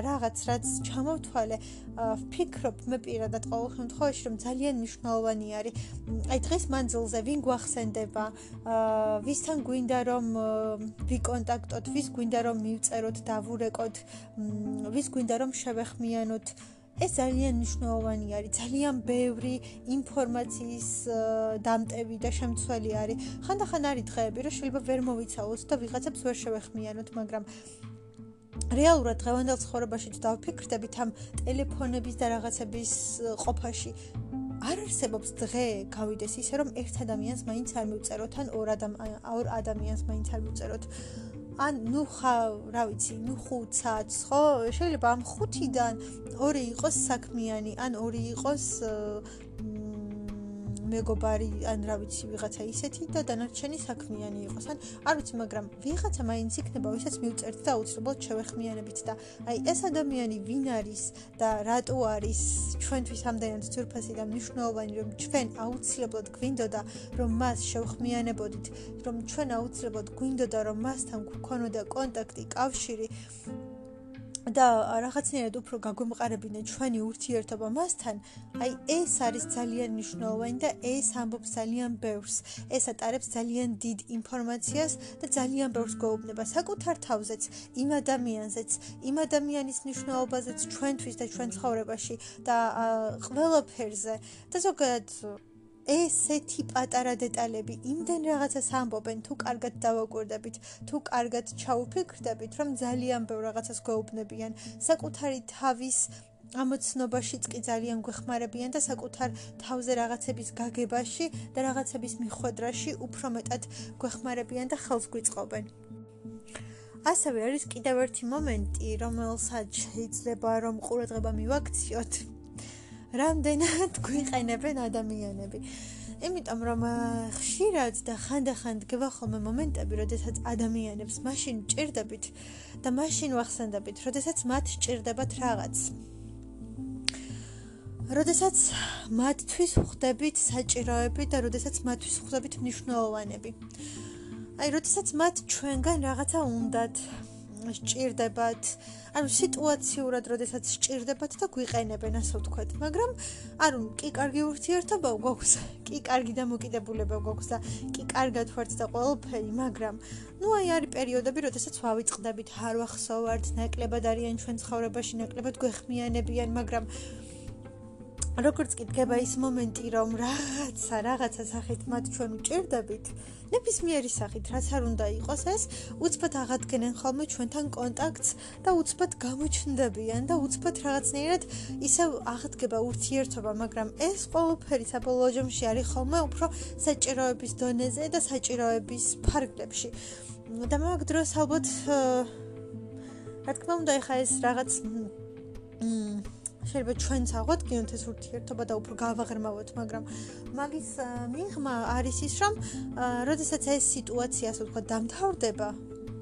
რაღაც რაც ჩამოვთვალე, ვფიქრობ მე პირადად ყოველ შემთხვევაში რომ ძალიან მნიშვნელოვანი არის. აი დღეს მანძილზე ვინ გვახსენდება, ვისთან გვინდა რომ ვიკონტაქტოთ, ვის გვინდა რომ მივწეროთ, დავურეკოთ, ვის გვინდა რომ შევეხმიანოთ ეს ძალიან მნიშვნელოვანი არის. ძალიან ბევრი ინფორმაციის დამტევი და შემცველი არის. ხანდახან არის დღეები, რომ შეიძლება ვერ მოვიცავოთ და ვიღაცებს ვერ შევეხმიანოთ, მაგრამ რეალურად დღევანდელ ცხოვრებაში დავფიქრდებით ამ ტელეფონების და რაღაცების ყოფაში არ არსებობს დღე გავიდეს ისე რომ ერთ ადამიანს მაინც არ მივწეროთ ან ორ ადამიანს მაინც არ მივწეროთ ან ნუ ხა, რა ვიცი, ნუ 5 საათს, ხო? შეიძლება ამ 5-დან ორი იყოს საქმიანი, ან ორი იყოს მეგობარი ან რა ვიცი ვიღაცა ისეთი და დანარჩენი საქმიანი იყოს. ან არ ვიცი მაგრამ ვიღაცა მაინც იქნება ვისაც მივწერთ და აუცილებლად შევეხმიანებით და აი ეს ადამიანი ვინ არის და რატო არის ჩვენთვის ამდენად ძვირფასი და მნიშვნელოვანი რომ ჩვენ აუცილებლად გვინდოდა რომ მას შევხმიანებოდით რომ ჩვენ აუცილებლად გვინდოდა რომ მასთან გვქონოდა კონტაქტი კავშირი და რაღაცნაირად უფრო გაგვემყარებინა ჩვენი ურთიერთობა მასთან, აი ეს არის ძალიან მნიშვნელოვანი და ეს ამბობს ძალიან ბევრს. ეს ატარებს ძალიან დიდ ინფორმაციას და ძალიან ბევრს გვეუბნება საკუთარ თავზეც, იმ ადამიანზეც, იმ ადამიანის მნიშვნელობაზეც ჩვენთვის და ჩვენ ცხოვრებაში და ყველაფერზე. და ზოგადად ესეთი პატარა დეტალები იმდენ რაღაცას ამბობენ თუ კარგად დავაკვირდებით თუ კარგად ჩაუფიქრდებით რომ ძალიან ბევრ რაღაცას გვეუბნებიან საკუთარი თავის ამოცნობაშიც კი ძალიან გვეხმარებიან და საკუთარ თავზე რაღაცების გაგებაში და რაღაცების მიხვედრაში უფრო მეტად გვეხმარებიან და ხელს გვიწყობენ. ასევე არის კიდევ ერთი მომენტი, რომელსაც შეიძლება რომ ყურადღება მივაქციოთ. რამდენად *laughs* გვიყენებენ ადამიანები. იმიტომ რომ ხშირად და ხანდახან დგება ხოლმე მომენტები, როდესაც ადამიანებს მაშინ ჭირდებით და მაშინ ვახსენდებით, როდესაც მათ ჭირდებათ რაღაც. როდესაც მათთვის ხვდებით საჭიროები და როდესაც მათთვის ხვდებით მნიშვნელოვანები. აი, როდესაც მათ ჩვენგან რაღაცა უნდათ, სჭირდებათ, ანუ სიტუაციურად, როდესაც სჭირდებათ და გვიყენებენ, ასე ვთქვათ, მაგრამ ანუ კი კარგი ურთიერთობა გვაქვს, კი კარგი დამოკიდებულება გვაქვს და კი კარგად ვართ და ყველაფერი, მაგრამ ну აი არის პერიოდები, როდესაც ვავიწყდებით, არ ვახსოვართ, ნაკლებად არიან ჩვენ ცხოვრებაში, ნაკლებად გვეხმიანებიან, მაგრამ როგორც კი დგება ის მომენტი, რომ რაღაცა, რაღაცა სახით მათ ჩვენ უჭირდებით, ნებისმიერი სახით, რაც არ უნდა იყოს ეს, უცბად აღადგენენ ხოლმე ჩვენთან კონტაქტს და უცბად გამოჩნდებიან და უცბად რაღაცნაირად ისევ აღდგება ურთიერთობა, მაგრამ ეს ყველაფერი საბოლოო ჯამში არის ხოლმე უფრო საჭიროების დონეზე და საჭიროების ფარგლებში. და მაგ დროს ალბათ რა თქმა უნდა, ეხა ეს რაღაც შეიძლება ჩვენც აღვადგინოთ ეს ურთიერთობა და უფრო გავაღრმავოთ, მაგრამ მაგის მიღმა არის ის, რომ როდესაც ეს სიტუაცია, ასე ვთქვათ, დამთავრდება,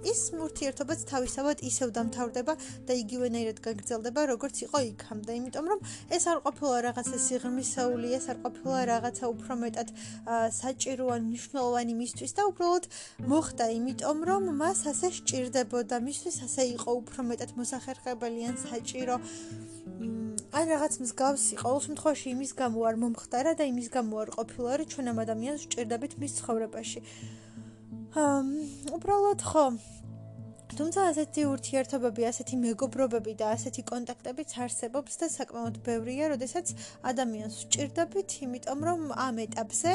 ის ურთიერთობაც თავისავად ისევ დამთავრდება და იგივენაირად გაგრძელდება, როგორც იყო იქამდე. იმიტომ რომ ეს არ ყოფილა რაღაცა სიღრმისეული, ეს არ ყოფილა რაღაცა უფრო მეტად საჭირო ან მნიშვნელოვანი მისთვის და უბრალოდ მოხდა, იმიტომ რომ მას ასე სჭირდებოდა, მისთვის ასე იყო უფრო მეტად მოსახერხებელი ან საჭირო. ან რაღაც მსგავსი, ყოველ შემთხვევაში იმის გამო არ მომხდარა და იმის გამო არ ყოფილა, რომ ჩვენ ამ ადამიანს სჭირდებით მის ცხოვრებაში. აა უბრალოდ ხო თუმცა ასეთი ურთიერთობები, ასეთი მეგობრობები და ასეთი კონტაქტებიც არსებობს და საკმაოდ ბევრია, როდესაც ადამიანს სჭირდებით, იმიტომ რომ ამ ეტაპზე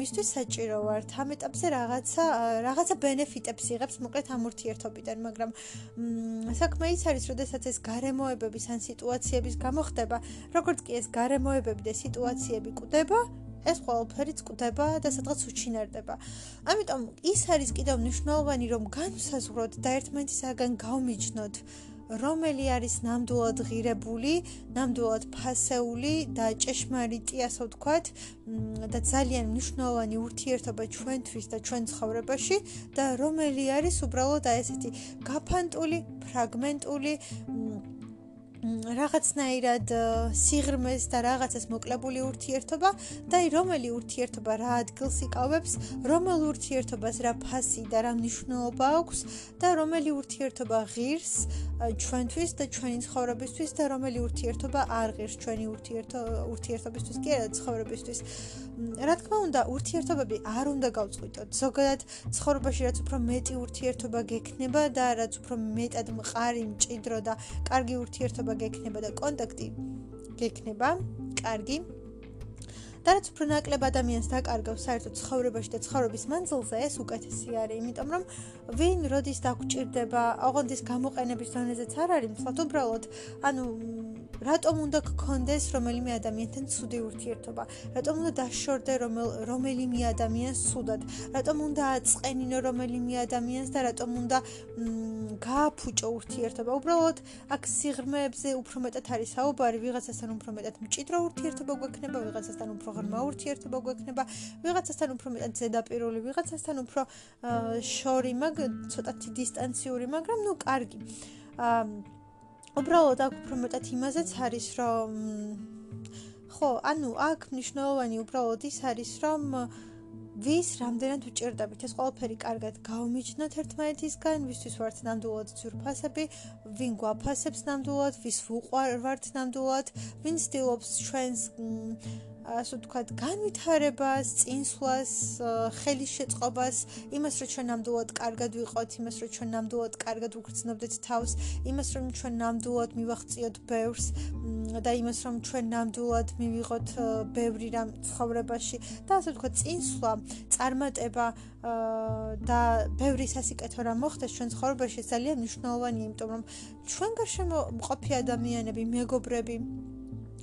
მისთვის საჭირო ვართ, ამ ეტაპზე რაღაცა რაღაცა ბენეფიტებს იღებს მოკლედ ამ ურთიერთობიდან, მაგრამ საქმე ის არის, როდესაც ეს გარემოებების ან სიტუაციების გამოხდება, როგორც კი ეს გარემოებები და სიტუაციები კვდება, ეს ყველაფერი წკვდება და სადღაც უჩინარდება. ამიტომ ის არის კიდევ მნიშვნელოვანი, რომ განსაზღვროთ და ერთმანეთისაგან გავმიჯნოთ, რომელი არის ნამდვილად ღირებული, ნამდვილად ფასეული და ჭეშმარიტი, ასე ვთქვათ, და ძალიან მნიშვნელოვანი ურთიერთობა ჩვენთვის და ჩვენ ცხოვრებაში და რომელი არის უბრალოდ აი ესეთი გაფანტული, ფრაგმენტული რაღაცნაირად სიღრმეს და რაღაცას მოკლებული ურთიერთობა და აი რომელი ურთიერთობა რა ადგილს იკავებს, რომელ ურთიერთობას რა ფასი და რა მნიშვნელობა აქვს და რომელი ურთიერთობა ღირს ჩვენთვის და ჩვენი ცხოვრებისთვის და რომელი ურთიერთობა არ ღირს ჩვენი ურთიერთობისთვის კი არა ცხოვრებისთვის. რა თქმა უნდა, ურთიერთობები არ უნდა გავწყვიტოთ. ზოგადად ცხოვრებაში რაც უფრო მეტი ურთიერთობა გექნება და რაც უფრო მეტად მყარი, მჭიდრო და კარგი ურთიერთობა გექნება და კონტაქტი გექნება, კარგი. და რაც უფრო ნაკლებ ადამიანს დაკარგავს საერთოდ ცხოვრებაში და ცხოვრების მანძილზე, ეს უკეთესი არის, იმიტომ რომ ვინ როდის დაგჭირდება, ოღონდ ის გამოყენების დონეზეც არ არის, თუმცა უბრალოდ, ანუ რატომ უნდა გქონდეს რომელიმე ადამიანთან ცუდი ურთიერთობა? რატომ უნდა დაშორდე რომელიმე ადამიანს ცუდად? რატომ უნდა აწყენინო რომელიმე ადამიანს და რატომ უნდა გააფუჭო ურთიერთობა? უბრალოდ აქ სიღრმეებზე უფრო მეტად არის საუბარი, ვიღაცასთან უფრო მეტად მჭიდრო ურთიერთობა გვექნება, ვიღაცასთან უფრო ღრმა ურთიერთობა გვექნება, ვიღაცასთან უფრო მეტად ზედაპირული, ვიღაცასთან უფრო შორი, მაგ ცოტათი დისტანციური, მაგრამ ნუ კარგი. აა უბრალოდ აქ უფრო მეტად იმაზეც არის რომ ხო ანუ აქ მნიშვნელოვანი უბრალოდ ის არის რომ ვის რამდენად უჭირდებით ეს ყველაფერი კარგად გაუმიჯნოთ ერთმანეთისგან ვისთვის ვართ ნამდვილად ძურფასები ვინ გვაფასებს ნამდვილად ვის ვუყვარვართ ნამდვილად ვინ ცდილობს ჩვენს ასე ვთქვათ, განვითარებას, წინსვლას, ხელის შეწყობას, იმას, რომ ჩვენ ნამდვილად კარგად ვიყოთ, იმას, რომ ჩვენ ნამდვილად კარგად ვგრძნობდეთ თავს, იმას, რომ ჩვენ ნამდვილად მივახციოთ ბევრს და იმას, რომ ჩვენ ნამდვილად მივიღოთ ბევრი რამ ცხოვრებაში. და ასე ვთქვათ, წინსვლა, წარმატება და ბევრი სასიკეთო რამ მოხდეს ჩვენ ცხოვრებაში ძალიან მნიშვნელოვანია, იმიტომ რომ ჩვენ გარშემო მყოფი ადამიანები, მეგობრები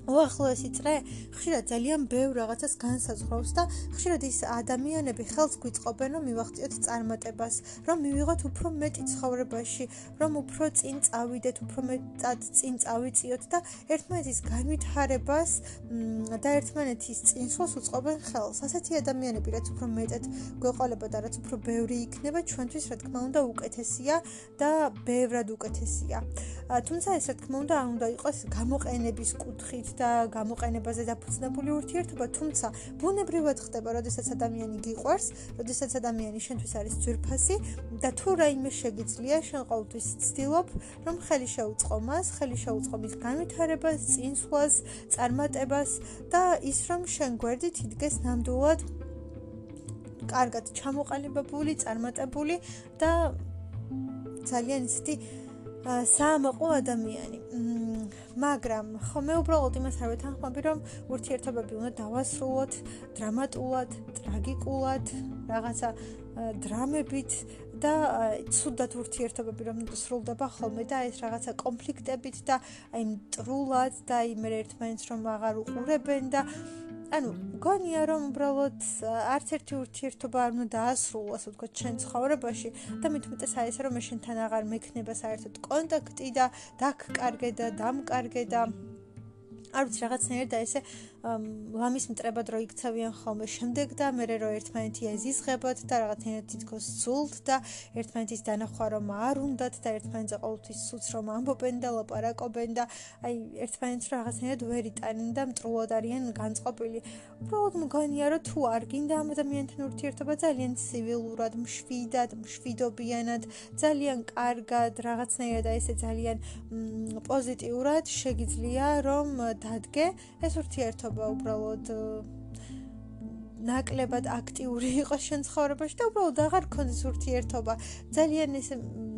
უახლოესი წრე ხშირად ძალიან ბევრ რაღაცას განსაზღვრავს და ხშირად ის ადამიანები ხელს გვიწყობენ რომ მივახციოთ წარმატებას, რომ მივიღოთ უფრო მეტი ცხოვრებაში, რომ უფრო წინ წავიდეთ, უფრო მეტად წინ წავიწიოთ და ერთმანეთის განვითარებას და ერთმანეთის წინსვლას უწყობენ ხელს. ასეთი ადამიანები რაც უფრო მეტად გვეყოლება და რაც უფრო ბევრი იქნება ჩვენთვის რა თქმა უნდა უკეთესია და ბევრად უკეთესია. თუმცა ეს რა თქმა უნდა არ უნდა იყოს გამოყენების კუთხით და გამოყენებაზე დაფუძნებული ურთიერთობა, თუმცა ბუნებრივად ხდება, როდესაც ადამიანი გიყვარს, როდესაც ადამიანი შენთვის არის ძვირფასი და თუ რაიმე შეგიძლია, შენ ყოველთვის ცდილობ, რომ ხელი შეუწყო მას, ხელი შეუწყო მის განვითარებას, წინსვლას, წარმატებას და ის რომ შენ გვერდით იდგეს ნამდვილად კარგად ჩამოყალიბებული, წარმატებული და ძალიან ისეთი საამაყო ადამიანი. მაგრამ ხო მე უბრალოდ იმას არ ვეთანხმები, რომ ურთიერთობები უნდა დავასრულოთ დრამატულად, ტრაგიკულად, რაღაცა დრამებით და ცუდად ურთიერთობები რომ სრულდება ხოლმე და ეს რაღაცა კონფლიქტებით და აი მტრულად და აი მე ერთმანეთს რომ აღარ უყურებენ და ანუ გონია რომ უბრალოდ არც ერთი ურთიერთობა არ უნდა დაასრულო, ასე ვთქვათ, ჩვენ ცხოვრებაში და აი ესე რომ მე შენთან აღარ მექნება საერთოდ კონტაქტი და დაგკარგე და დამკარგე და არ ვიცი რაღაცნაირად და ესე ლამის მტრებად რო იქცევიან ხოლმე შემდეგ და მე რო ერთმანეთი ეზიზღებოთ და რაღაცნაირად თითქოს ცულთ და ერთმანეთის დანახვა რომ არ უნდათ და ერთმანეთზე ყოველთვის სუც რომ ამბობენ და ლაპარაკობენ და აი ერთმანეთს რაღაცნაირად ვერ იტანენ და მტრულად არიან განწყობილი. უბრალოდ მგონია რომ თუ არ გინდა ამ ადამიანთან ურთიერთობა ძალიან ცივილურად, მშვიდად, მშვიდობიანად, ძალიან კარგად, რაღაცნაირად აი ესე ძალიან პოზიტიურად შეგიძლია რომ დადგე ეს ურთიერთობა უბრალოდ ნაკლებად აქტიური იყოს შენ ცხოვრებაში და უბრალოდ აღარ გქონდეს ურთიერთობა. ძალიან ეს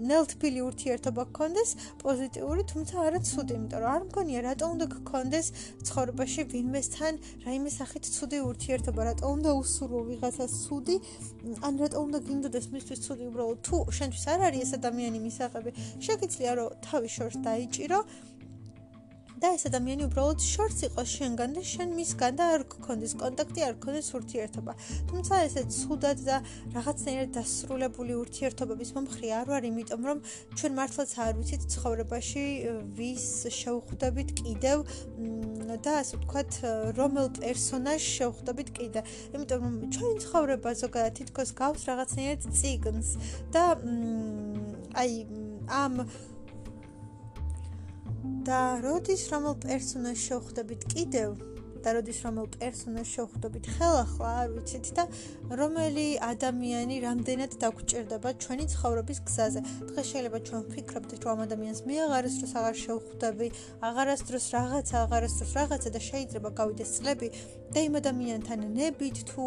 ნელთბილი ურთიერთობა გქონდეს პოზიტიური თუმცა არა ცუდი იმიტომ რომ არ მგონია რატო უნდა გქონდეს ცხოვრებაში ვინმესთან რაიმე სახით ცუდი ურთიერთობა რატო უნდა უსურვო ვიღაცას ცუდი ან რატო უნდა გინდოდეს მისთვის ცუდი უბრალოდ თუ შენთვის არ არის ეს ადამიანი მისაღები. შეგიძლია რომ თავი შორს დაიჭირო და ეს ადამიანი უბრალოდ შორს იყოს შენგან და შენ მისგან და არ გქონდეს კონტაქტი, არ გქონდეს ურთიერთობა. თუმცა ესე ცუდად და რაღაცნაირად დასრულებული ურთიერთობების მომხრე არ ვარ, იმიტომ რომ ჩვენ მართლაც არ ვიცით ცხოვრებაში ვის შევხვდებით კიდევ და ასე ვთქვათ, რომელ პერსონაჟს შევხვდებით კიდე. იმიტომ რომ ჩვენ ცხოვრება ზოგადად თითქოს გავს რაღაცნაირად ციგნს და აი ამ და როდის რომელ პერსონაჟს შევხვდებით კიდევ და როდის რომელ პერსონაჟს შევხვდებით. ხელახლა არ ვიცით. და რომელი ადამიანი რამდენად დაგჭირდება ჩვენი ცხოვრების გზაზე. დღეს შეიძლება ჩვენ ვფიქრობთ, რომ ამ ადამიანს მე აღარასდროს აღარ შევხვდები, აღარასდროს რაღაცა, აღარასდროს რაღაცა და შეიძლება გავიდეს წლები და იმ ადამიანთან ნებით თუ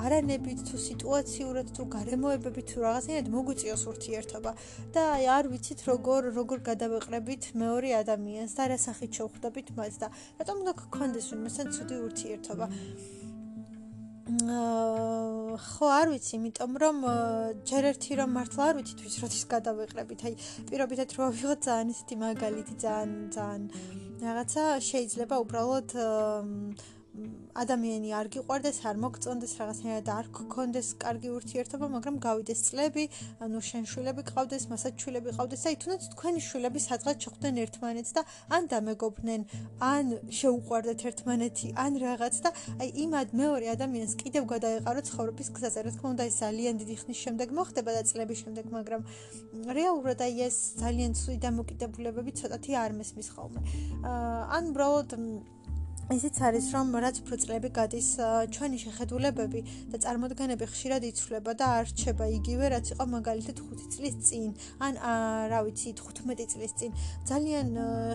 არანებით თუ სიტუაციურად თუ გარემოებებით თუ რაღაცნაირად მოგვიწიოს ურთიერთობა. და აი არ ვიცით როგორ როგორ გადავეყრებით მეორე ადამიანს და რა სახით შევხვდებით მას და რატომ უნდა გქონდეს მასთან ცუდი ურთიერთობა ხო არ ვიცი, იმიტომ რომ ჯერ ერთი რომ მართლა არ ვიცი თვის როდის გადავეყრებით. აი, პირობითად რო ვიღოთ ძალიან ისეთი მაგალითი, ძალიან ძალიან რაღაცა შეიძლება უბრალოდ ადამიანი არ გიყვარდეს, არ მოგწონდეს რაღაცნაირად არ გქონდეს კარგი ურთიერთობა, მაგრამ გავიდეს წლები, ანუ შენ შვილები ყავდეს, მასაც შვილები ყავდეს, აი თუნდაც თქვენი შვილები სადღაც შეხვდნენ ერთმანეთს და ან დამეგობრდნენ, ან შეუყვარდეთ ერთმანეთი, ან რაღაც და აი იმად მეორე ადამიანს კიდევ გადაეყარო ცხოვრების გზაზე. რა თქმა უნდა, ეს ძალიან დიდი ხნის შემდეგ მოხდება და წლების შემდეგ, მაგრამ რეალურად აი ეს ძალიან ცუდი დამოკიდებულებები ცოტათი არ მესმის ხოლმე. აა ან უბრალოდ ისიც არის რომ რაც უფრო წლები გადის ჩვენი შეხედულებები და წარმოდგენები ხშირად იცვლება და არ რჩება იგივე რაც იყო მაგალითად 5 წლის წინ ან რა ვიცი 15 წლის წინ. ძალიან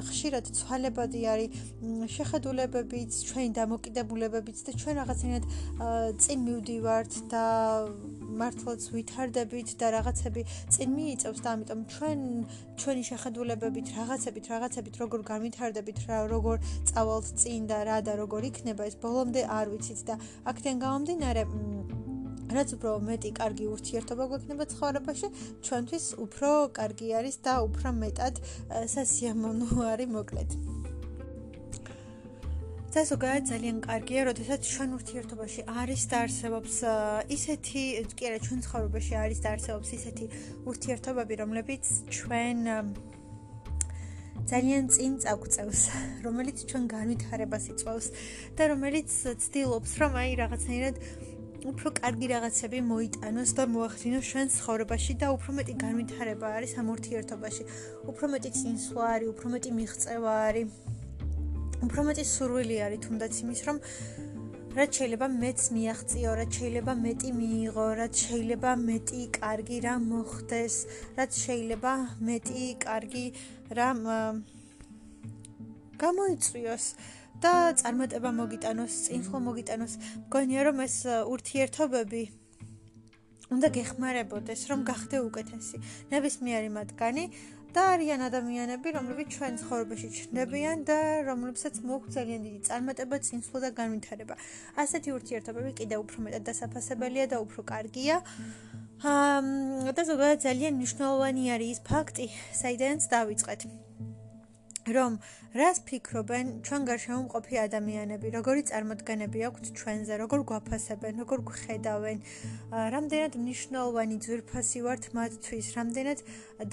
ხშირად ცვალებადი არის შეხედულებებიც ჩვენი დამოკიდებულებებიც და ჩვენ რაღაცნაირად წინ მივდივართ და მართლაც ვითარდებით და რაღაცები წინ მიიწევს და ამიტომ ჩვენ ჩვენი შეხედულებებით რაღაცებით რაღაცებით როგორ განვითარდებით როგორ წავალთ წინ და რა და როგორ იქნება ეს ბოლომდე არ ვიცით და აქედან გამომდინარე რაც უფრო მეტი კარგი ურთიერთობა გვექნება ცხოვრებაში ჩვენთვის უფრო კარგი არის და უფრო მეტად სასიამოვნო არის მოკლედ და ზოგადად ძალიან კარგია, როდესაც ჩვენ ურთიერთობაში არის და არსებობს ისეთი, კი არა, ჩვენ ცხოვრებაში არის და არსებობს ისეთი ურთიერთობები, რომლებიც ჩვენ ძალიან წინ წაგწევს, *laughs* რომელიც ჩვენ განვითარებას იწვევს და რომელიც ცდილობს, რომ აი რაღაცნაირად უფრო კარგი რაღაცები მოიტანოს და მოახდინოს ჩვენ ცხოვრებაში და უფრო მეტი განვითარება არის ამ ურთიერთობაში. უფრო მეტი წინსვლა არის, უფრო მეტი მიღწევა არის. უფრო მეტი სურვილი არის თუნდაც იმის რომ რაც შეიძლება მეც მიაღწიო, რაც შეიძლება მეტი მიიღო, რაც შეიძლება მეტი კარგი რა მოხდეს, რაც შეიძლება მეტი კარგი რა გამოიწვიოს და წარმატება მოგიტანოს, წინხლ მოგიტანოს. მგონია რომ ეს ურთიერთობები უნდა გეხმარებოდეს, რომ გახდე უკეთესი. ნებისმიერი მათგანი და არიან ადამიანები, რომლებიც ჩვენ ცხოვრებაში ჩნდებიან და რომლებსაც მოაქვს ძალიან დიდი წარმატება, წინსვლა და განვითარება. ასეთი ურთიერთობები კიდევ უფრო მეტად დასაფასებელია და უფრო კარგია. აა და ზოგადად ძალიან მნიშვნელოვანი არის ის ფაქტი, საიდანაც დავიწყეთ. რომ რას ფიქრობენ? ჩვენ გარშემო მყოფი ადამიანები, როგორი წარმოდგენები აქვთ ჩვენზე, როგორ გვაფასებენ, როგორ გვხედავენ, რამდენად მნიშვნელოვანი ძვირფასი ვართ მათთვის, რამდენად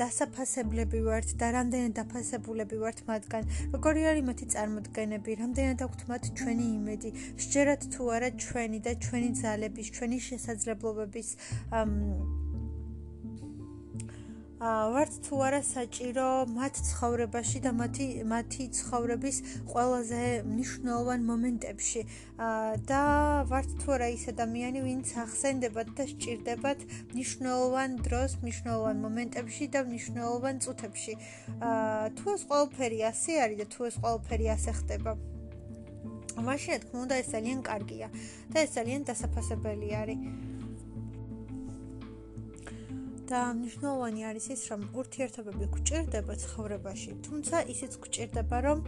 დასაფასებლები ვართ და რამდენად დაფასებულები ვართ მათგან, როგორი არის მათი წარმოდგენები, რამდენად აქვთ მათ ჩვენი იმედი, შეერათ თუ არა ჩვენი და ჩვენი ძალების, ჩვენი შესაძლებლობების ვართ თუ არა საჭირო მათ ცხოვრებაში და მათი მათი ცხოვრების ყველაზე მნიშვნელოვან მომენტებში? და ვართ თუ არა ის ადამიანი ვინც ახსენდებათ და სჭირდებათ მნიშვნელოვან დროს მნიშვნელოვან მომენტებში და მნიშვნელოვან წუთებში? თუ ეს ყველაფერი ასე არის და თუ ეს ყველაფერი ასე ხდება? მაშინ თქმა უნდა ეს ძალიან კარგია და ეს ძალიან დასაფასებელი არის და მნიშვნელოვანი არის ის, რომ ურთიერთობები გვჭირდება ცხოვრებაში, თუმცა ისიც გვჭირდება, რომ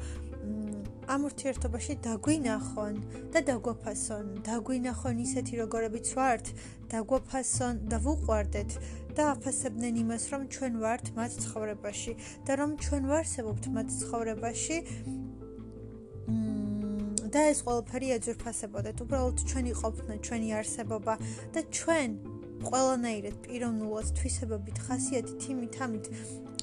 ამ ურთიერთობაში დაგვინახონ და დაგვაფასონ, დაგვინახონ ისეთი როგორებიც ვართ, დაგვაფასონ და ვუყვარდეთ და აფასებდნენ იმას, რომ ჩვენ ვართ მათ ცხოვრებაში და რომ ჩვენ ვარსებობთ მათ ცხოვრებაში. და ეს ყველაფერი ეძურფასებოდეთ, უბრალოდ ჩვენი ყოფნა, ჩვენი არსებობა და ჩვენ ყველანაირად პიროვნულად თვისებებით ხასიათით იმით ამით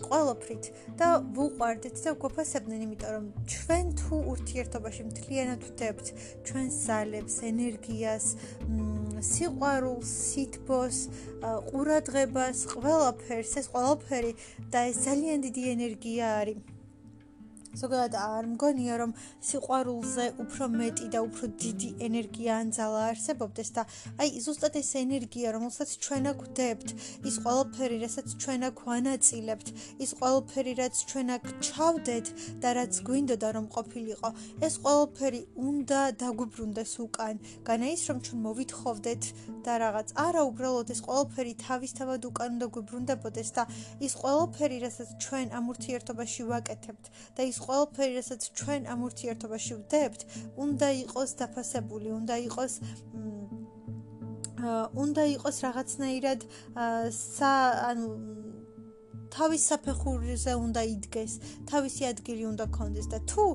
ყველაფრით და ვუყვარდეთ და გვაფასებდნენ იმიტომ რომ ჩვენ თუ ურთიერთობაში მთლიანად ვდებთ ჩვენ ზალებს ენერგიას სიყვარულს სითბოს ყურადღებას ყველაფერს ეს ყველაფერი და ეს ძალიან დიდი ენერგია არის ზოგადად არ მგონია რომ სიყვარულზე უფრო მეტი და უფრო დიდი ენერგია ან ძალა არსებობდეს და აი ზუსტად ეს ენერგია რომელსაც ჩვენ აქ ვდებთ ის ყველაფერი რასაც ჩვენ აქ ვანაწილებთ ის ყველაფერი რაც ჩვენ აქ ჩავდეთ და რაც გვინდოდა რომ ყოფილიყო ეს ყველაფერი უნდა დაგვიბრუნდეს უკან. განა ის რომ ჩვენ მოვითხოვდეთ და რაღაც არა უბრალოდ ეს ყველაფერი თავისთავად უკან უნდა გვიბრუნდებოდეს და ის ყველაფერი რასაც ჩვენ ამ ურთიერთობაში ვაკეთებთ და ის ყველაფერი, რასაც ჩვენ ამ ურთიერთობაში ვდებთ, უნდა იყოს დაფასებული, უნდა იყოს უნდა იყოს რაღაცნაირად სა ანუ თავის საფეხურზე უნდა იდგეს, თავისი ადგილი უნდა კონდეს და თუ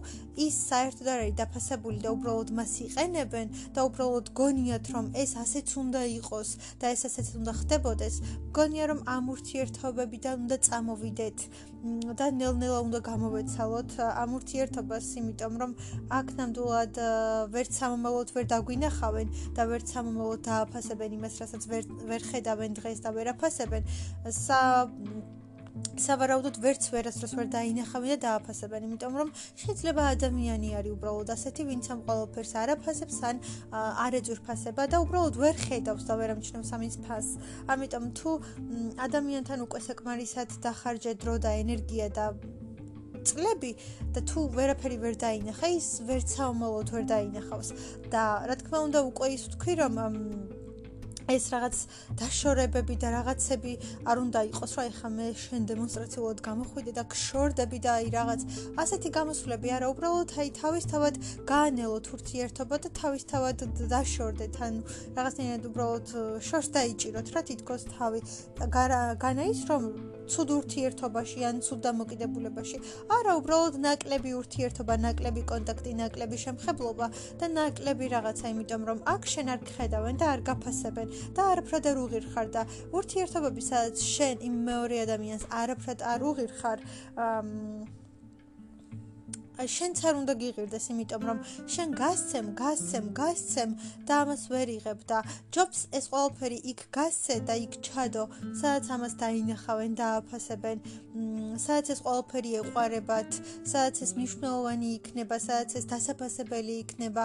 ის საერთოდ არ არის დაფასებული და უბრალოდ მას იყენებენ და უბრალოდ გონიათ რომ ეს ასეც უნდა იყოს და ეს ასეც უნდა ხდებოდეს, გონია რომ ამ ურთიერთობებიდან უნდა წამოვიდეთ და ნელ-ნელა უნდა გამოვეცალოთ ამ ურთიერთობას, იმიტომ რომ აქ ნამდვილად ვერც სამომავლოდ ვერ დაგვინახავენ და ვერც სამომავლოდ დააფასებენ იმას, რასაც ვერ ვერ ხედავენ დღეს და ვერ აფასებენ. სა სავარაუდოდ ვერც ვერასდროს ვერ დაინახავენ და დააფასებენ, იმიტომ რომ შეიძლება ადამიანი არის უბრალოდ ასეთი, ვინც ამ ყოველფერს არ აფასებს ან არ ეძურფასება და უბრალოდ ვერ ხედავს და ვერ ამჩნევს ამის ფასს. ამიტომ თუ ადამიანთან უკვე საკმარისად დახარჯე დრო და ენერგია და წლები და თუ ვერაფერი ვერ დაინახა, ის ვერც საომალოდ ვერ დაინახავს და რა თქმა უნდა უკვე ის ვთქვი რომ ეს რაღაც დაშორებები და რაღაცები არ უნდა იყოს, რა ეხა მე შენ დემონსტრაციულად გამოხვიდე და გშორდები და აი რაღაც ასეთი გამოსვლები არა, უბრალოდ აი თავისთავად გაანელოთ ურთიერთობა და თავისთავად დაშორდეთ, ან რაღაცნაირად უბრალოდ შორს დაიჭიროთ, რა თითქოს თავი განა ის რომ ცუდ ურთიერთობაში ან ცუდ დამოკიდებულებაში. არა, უბრალოდ ნაკლები ურთიერთობა, ნაკლები კონტაქტი, ნაკლები შემხებლობა და ნაკლები რაღაცა, იმიტომ რომ აქ შენ არ გხედავენ და არ გაფასებენ და არაფრად არ უღირხარ და ურთიერთობები სადაც შენ იმ მეორე ადამიანს არაფრად არ უღირხარ, აა შენც არ უნდა გიღირდეს, იმიტომ რომ შენ გასცემ, გასცემ, გასცემ და ამას ვერ იღებ და ჯობს ეს ყველაფერი იქ გასცე და იქ ჩადო, სადაც ამას დაინახავენ და აფასებენ, სადაც ეს ყველაფერი ეყარებათ, სადაც ეს მნიშვნელოვანი იქნება, სადაც ეს დასაფასებელი იქნება,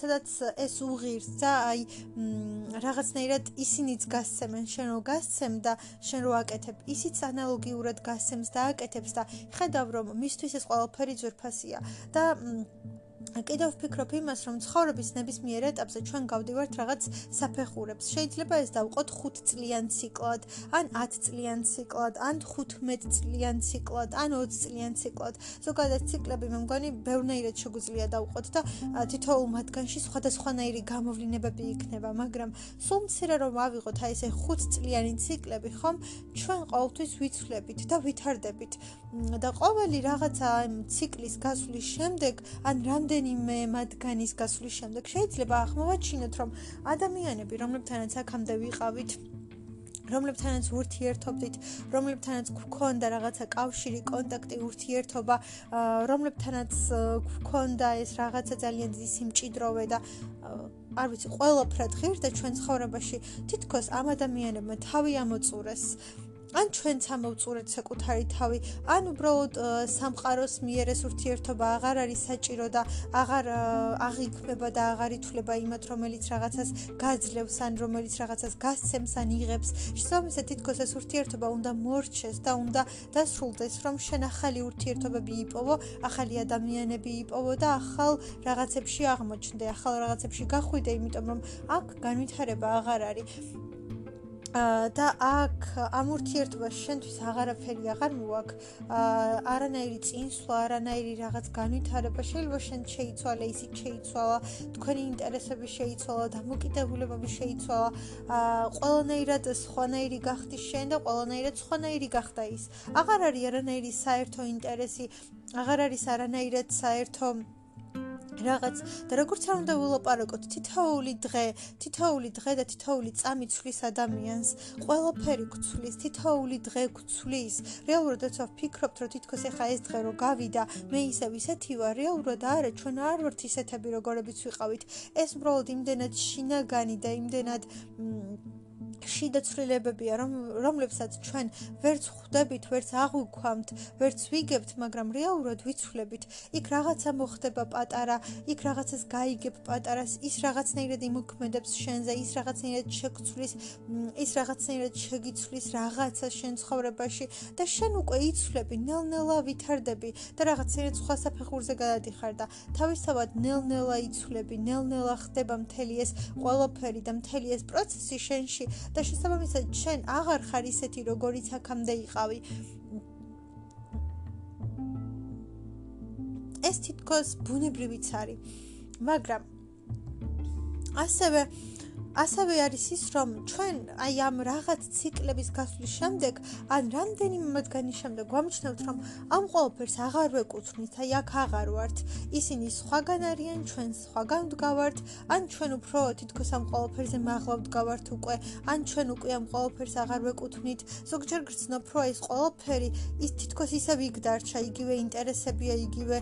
სადაც ეს უღირს და აი რაღაცნაირად ისინიც გასცემენ, შენ რო გასცემ და შენ რო აკეთებ, ისიც ანალოგიურად გასცემს და აკეთებს და ხედავ რომ მისთვის ეს ყველაფერი ძვირფა ფასია და კიდევ ვფიქრობ იმას, რომ ცხოვრების ნებისმიერ ეტაპზე ჩვენ გავდივართ რაღაც საფეხურებს. შეიძლება ეს დავყოთ 5 წლიან ციკლად, ან 10 წლიან ციკლად, ან 15 წლიან ციკლად, ან 20 წლიან ციკლად. ზოგადად ციკლები მე მგონი ბევრნაირად შეგვიძლია დავყოთ და თითოეულ მათგანში სხვადასხვანაირი გამოვლინებები იქნება, მაგრამ სულ მცირე რომ ავიღოთ აი ესე 5 წლიანი ციკლები, ხომ? ჩვენ ყოველთვის ვიცვლებით და ვითარდებით. და ყოველი რაღაცა ციკლის გასვლის შემდეგ, ან რამდენი რამდენიმე მათგანის გასვლის შემდეგ შეიძლება აღმოვაჩინოთ, რომ ადამიანები, რომლებთანაც აქამდე ვიყავით, რომლებთანაც ურთიერთობდით, რომლებთანაც გქონდა რაღაცა კავშირი, კონტაქტი, ურთიერთობა, რომლებთანაც გქონდა ეს რაღაცა ძალიან დიდი სიმჭიდროვე და არ ვიცი, ყველაფრად ღირდა ჩვენ ცხოვრებაში, თითქოს ამ ადამიანებმა თავი ამოწურეს. ან ჩვენც ამოვწურეთ საკუთარი თავი, ან უბრალოდ სამყაროს მიერ ეს ურთიერთობა აღარ არის საჭირო და აღარ აღიქმება და აღარ ითვლება იმათ, რომელიც რაღაცას გაძლევს, ან რომელიც რაღაცას გასცემს, ან იღებს. შესაბამისად, თითქოს ეს ურთიერთობა უნდა მორჩეს და უნდა დასრულდეს, რომ შენ ახალი ურთიერთობები იპოვო, ახალი ადამიანები იპოვო და ახალ რაღაცებში აღმოჩნდე, ახალ რაღაცებში გახვიდე, იმიტომ რომ აქ განვითარება აღარ არის. და აქ ამ ურთიერთობას შენთვის აღარაფერი აღარ მოაქვს. არანაირი წინსვლა, არანაირი რაღაც განვითარება შეიძლება შენ შეიცვალე, ისიც შეიცვალა, თქვენი ინტერესები შეიცვალა, დამოკიდებულებები შეიცვალა. ყველანაირად სხვანაირი გახდი შენ და ყველანაირად სხვანაირი გახდა ის. აღარ არის არანაირი საერთო ინტერესი, აღარ არის არანაირად საერთო რაღაც და როგორც არ უნდა ვილაპარაკოთ თითოეული დღე, თითოეული დღე და თითოეული წამი ცვლის ადამიანს, ყველაფერი გცვლის, თითოეული დღე გცვლის. რეალურად ეცვა ფიქრობთ, რომ თითქოს ეხა ეს დღე რო გავიდა, მე ისევ ისეთი ვარ, რეალურად არა, ჩვენ არ ვართ ისეთები, როგორებიც ვიყავით. ეს უბრალოდ იმდენად შინაგანი და იმდენად შიდა ცვლილებებია, რომ რომლებსაც ჩვენ ვერც ხვდებით, ვერც აღვქვამთ, ვერც ვიგებთ, მაგრამ რეალურად ვიცვლებით. იქ რაღაცა მოხდება პატარა, იქ რაღაცას გაიგებ პატარას, ის რაღაცნაირად იმოქმედებს შენზე, ის რაღაცნაირად შეგცვლის, ის რაღაცნაირად შეგიცვლის რაღაცა შენ ცხოვრებაში და შენ უკვე იცვლები, ნელ-ნელა ვითარდები და რაღაცნაირად სხვა საფეხურზე გადადიხარ და თავისთავად ნელ-ნელა იცვლები, ნელ-ნელა ხდება მთელი ეს ყველაფერი და მთელი ეს პროცესი შენში და შესაბამისად შენ აღარ ხარ ისეთი როგორიც აქამდე იყავი. ეს თითქოს ბუნებრივიც არის მაგრამ ასევე ასევე არის ის, რომ ჩვენ აი ამ რაღაც ციკლების გასვლის შემდეგ, ან რამდენიმე მათგანის შემდეგ გვამჩნევთ, რომ ამ ყოველფერს აღარ ვეკუთვნით, აი აქ აღარ ვართ. ისინი სხვაგან არიან, ჩვენ სხვაგან ვდგავართ, ან ჩვენ უფრო თითქოს ამ ყოველფერზე მაღლა ვდგავართ უკვე, ან ჩვენ უკვე ამ ყოველფერს აღარ ვეკუთვნით. ზოგჯერ გრძნობ, რომ ეს ყოველფერი ის თითქოს ისევ იქ დარჩა, იგივე ინტერესებია, იგივე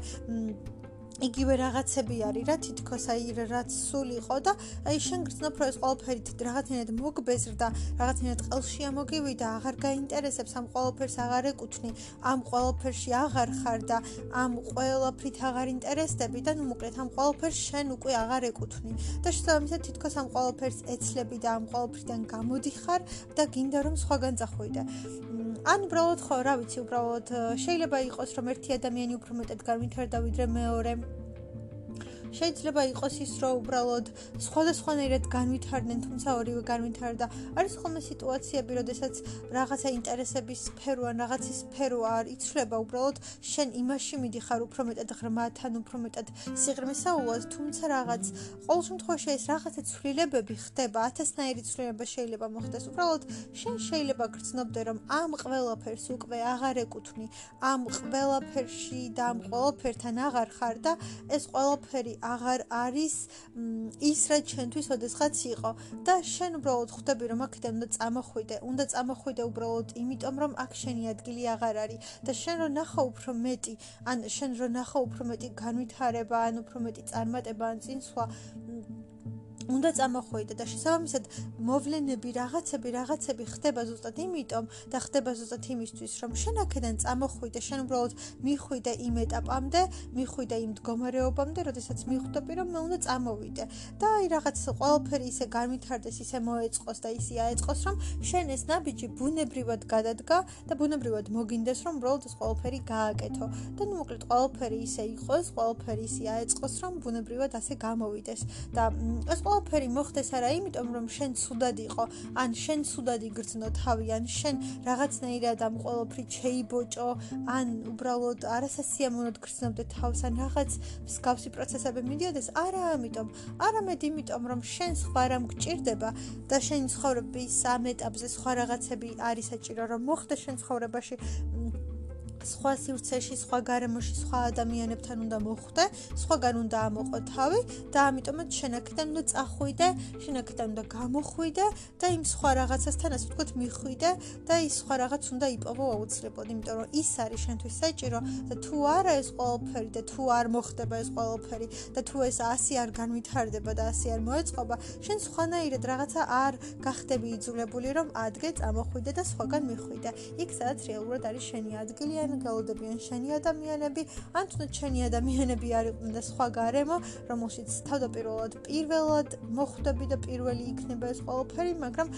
იგივე რაღაცები არის რა თითქოს აი რაც სულ იყო და აი შენ გრძნობ რომ ეს ყველაფერი რაღაცნაირად მოგბეზრდა რაღაცნაირად ყელში ამოგივიდა აღარ გაინტერესებს ამ ყველაფერს აღარ ეკუთვნი ამ ყველაფერში აღარ ხარ და ამ ყველაფრით აღარ ინტერესდები და ნუ მოკლედ ამ ყველაფერს შენ უკვე აღარ ეკუთვნი და შესაბამისად თითქოს ამ ყველაფერს ეცლები და ამ ყველაფრიდან გამოდიხარ და გინდა რომ სხვაგან წახვიდე ან უბრალოდ ხო რა ვიცი უბრალოდ შეიძლება იყოს რომ ერთი ადამიანი უფრო მეტად განვითარდა ვიდრე მეორე შეიძლება იყოს ის, რომ უბრალოდ სხვადასხვანაირად განვითარდნენ, თუმცა ორივე განვითარდა. არის ხოლმე სიტუაციები, როდესაც რაღაცა ინტერესების სფერო ან რაღაცის სფერო არ იცვლება, უბრალოდ შენ იმაში მიდიხარ უფრო მეტად ღრმად, ან უფრო მეტად სიღრმისეულად, თუმცა რაღაც ყოველ შემთხვევაში ეს რაღაცა ცვლილებები ხდება, ათასნაირი ცვლილება შეიძლება მოხდეს. უბრალოდ შენ შეიძლება გრძნობდე, რომ ამ ყველაფერს უკვე აღარ ეკუთვნი, ამ ყველაფერში და ამ ყველაფერთან აღარ ხარ და ეს ყველაფერი აღარ არის ის რა ჩვენთვის ოდესღაც იყო. და შენ უბრალოდ ხვდები რომ აქედან უნდა წამოხვიდე, უნდა წამოხვიდე უბრალოდ იმიტომ რომ აქ შენი ადგილი აღარ არის. და შენ რო ნახო უფრო მეტი, ან შენ რო ნახო უფრო მეტი განვითარება, ან უფრო მეტი წარმატება ან წინსვლა უნდა წამოხვიდე და შესაბამისად მოვლენები, რაღაცები, რაღაცები ხდება ზუსტად იმიტომ და ხდება ზუსტად იმისთვის, რომ შენ აქედან წამოხვიდე, შენ უბრალოდ მიხვიდე იმ ეტაპამდე, მიხვიდე იმ მდგომარეობამდე, როდესაც მიხვდები, რომ მე უნდა წამოვიდე. და აი რაღაც ყველაფერი ისე განვითარდეს, ისე მოეწყოს და ისე აეწყოს, რომ შენ ეს ნაბიჯი ბუნებრივად გადადგა და ბუნებრივად მოგინდეს, რომ უბრალოდ ეს ყველაფერი გააკეთო. და ნუ მოკლედ ყველაფერი ისე იყოს, ყველაფერი ისე აეწყოს, რომ ბუნებრივად ასე გამოვიდეს. და ეს ყველაფერი მოხდეს არა იმიტომ რომ შენ ცუდად იყო. ან შენ ცუდად იგრძნო თავი ან შენ რაღაცნაირად ამ ყველაფრით შეიბოჭო ან უბრალოდ არასასიამოვნოდ გრძნობდე თავს ან რაღაც მსგავსი პროცესები მიდიოდეს არა ამიტომ. არამედ იმიტომ რომ შენ სხვა რამ გჭირდება და შენ ცხოვრების ამ ეტაპზე სხვა რაღაცები არის საჭირო რომ მოხდეს შენ ცხოვრებაში სხვა სივრცეში, სხვა გარემოში, სხვა ადამიანებთან უნდა მოხვდე, სხვაგან უნდა ამოყო თავი და ამიტომაც შენაკიდან უნდა წახვიდე, შენაკიდან უნდა გამოხვიდე და იმ სხვა რაღაცასთან ასე ვთქვათ მიხვიდე და ის სხვა რაღაც უნდა იპოვო აუცილებლად, იმიტომ რომ ის არის შენთვის საჭირო და თუ არა ეს ყველაფერი და თუ არ მოხდება ეს ყველაფერი და თუ ეს ასე არ განვითარდება და ასე არ მოეწყობა, შენ სხვანაირად რაღაცა არ გახდები იძულებული რომ ადგე წამოხვიდე და სხვაგან მიხვიდე. იქ სადაც რეალურად არის შენი ადგილი ან გელოდებიან შენი ადამიანები, ან თუნდაც შენი ადამიანები არიყვნენ და სხვა გარემო, რომელშიც თავდაპირველად პირველად მოხვდები და პირველი იქნება ეს ყველაფერი, მაგრამ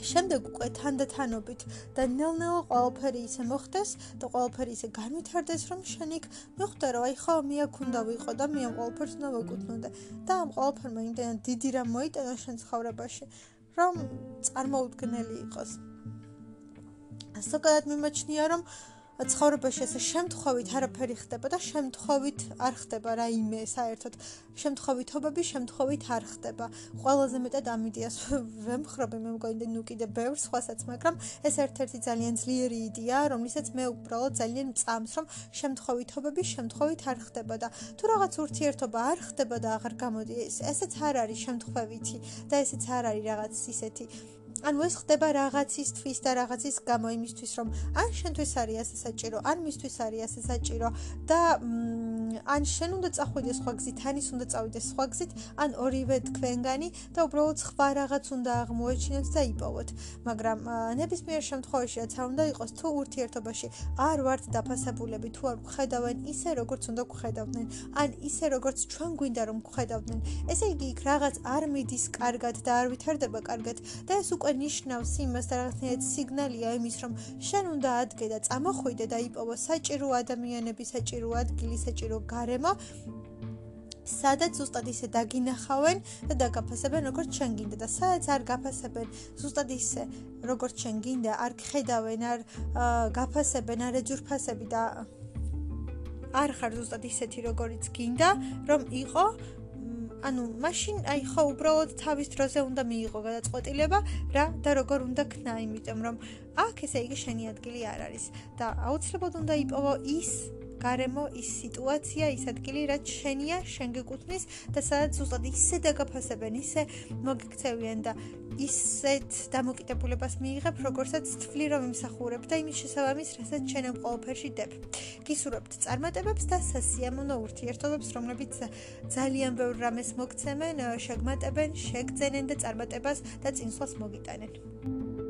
შემდეგ უკვე თანდათანობით და ნელ-ნელა ყველაფერი ისე მოხდეს და ყველაფერი ისე განვითარდეს, რომ შენ იქ მიხვდე, რომ აი ხო, მე აქ უნდა ვიყო და მე ამ ყველაფერს უნდა ვეკუთვნოდე. და ამ ყველაფერმა იმდენად დიდი რამ მოიტანა შენ ცხოვრებაში, რომ წარმოუდგენელი იყოს. ზოგადად მიმაჩნია რომ ცხოვრებაში ესე შემთხვევით არაფერი ხდება და შემთხვევით არ ხდება რაიმე საერთოდ. შემთხვევითობები შემთხვევით არ ხდება. ყველაზე მეტად ამ იდეას ვემხრობი მე მგონი და ნუ კიდე ბევრ სხვასაც მაგრამ ეს ერთ-ერთი ძალიან ძლიერი იდეა რომლითაც მე უბრალოდ ძალიან წამს რომ შემთხვევითობები შემთხვევით არ ხდება და თუ რაღაც ურთიერთობა არ ხდება და აღარ გამოდის ესეც არ არის შემთხვევითი და ესეც არ არის რაღაც ისეთი ანუ ეს ხდება რაღაცისთვის და რაღაცის გამო იმისთვის რომ ან შენთვის არის ასე საჭირო ან მისთვის არის ასე საჭირო და ან შენ უნდა წახვიდე სხვა გზით ან ის უნდა წავიდეს სხვა გზით ან ორივე თქვენგანი და უბრალოდ სხვა რაღაც უნდა აღმოეჩინოთ და იპოვოთ. მაგრამ ნებისმიერ შემთხვევაში რაც არ უნდა იყოს თუ ურთიერთობაში არ ვართ დაფასებულები თუ არ გხედავენ ისე როგორც უნდა გხედავდნენ ან ისე როგორც ჩვენ გვინდა რომ გხედავდნენ ესე იგი იქ რაღაც არ მიდის კარგად და არ ვითარდება კარგად და ეს უკვე ნიშნავს იმას და რაღაცნაირად სიგნალია იმის რომ შენ უნდა ადგე და წამოხვიდე და იპოვო საჭირო ადამიანები, საჭირო ადგილი, საჭირო გარემო. სადაც ზუსტად ისე დაგინახავენ და დაგაფასებენ როგორც ჩვენ გინდა და სადაც არ გაფასებენ ზუსტად ისე როგორც ჩვენ გინდა არ ხედავენ არ გაფასებენ არ ეჯურფასები და არ ხარ ზუსტად ისეთი როგორიც გინდა რომ იყო ანუ მაშინ აი ხო უბრალოდ თავის დროზე უნდა მიიღო გადაწყვეტილება რა და როგორ უნდა ქნა იმიტომ რომ აქ ესე იგი შენი ადგილი არ არის. და აუცილებლად უნდა იპოვო ის გარემო ის სიტუაცია ის ადგილი რაც შენია შენ გეკუთვნის და სადაც უბრალოდ ისე დაგაფასებენ ისე მოგიქცევიან და ისეთ დამოკიდებულებას მიიღებ როგორცაც თვლი რომ იმსახურებ და იმის შესაბამის რასაც შენ ამ ყოველფერში დებ. გისურვებთ წარმატებებს და სასიამოვნო ურთიერთობებს რომლებიც ძალიან ბევრ რამეს მოგცემენ შეგმატებენ შეგძენენ და წარმატებას და წინსვლას მოგიტანენ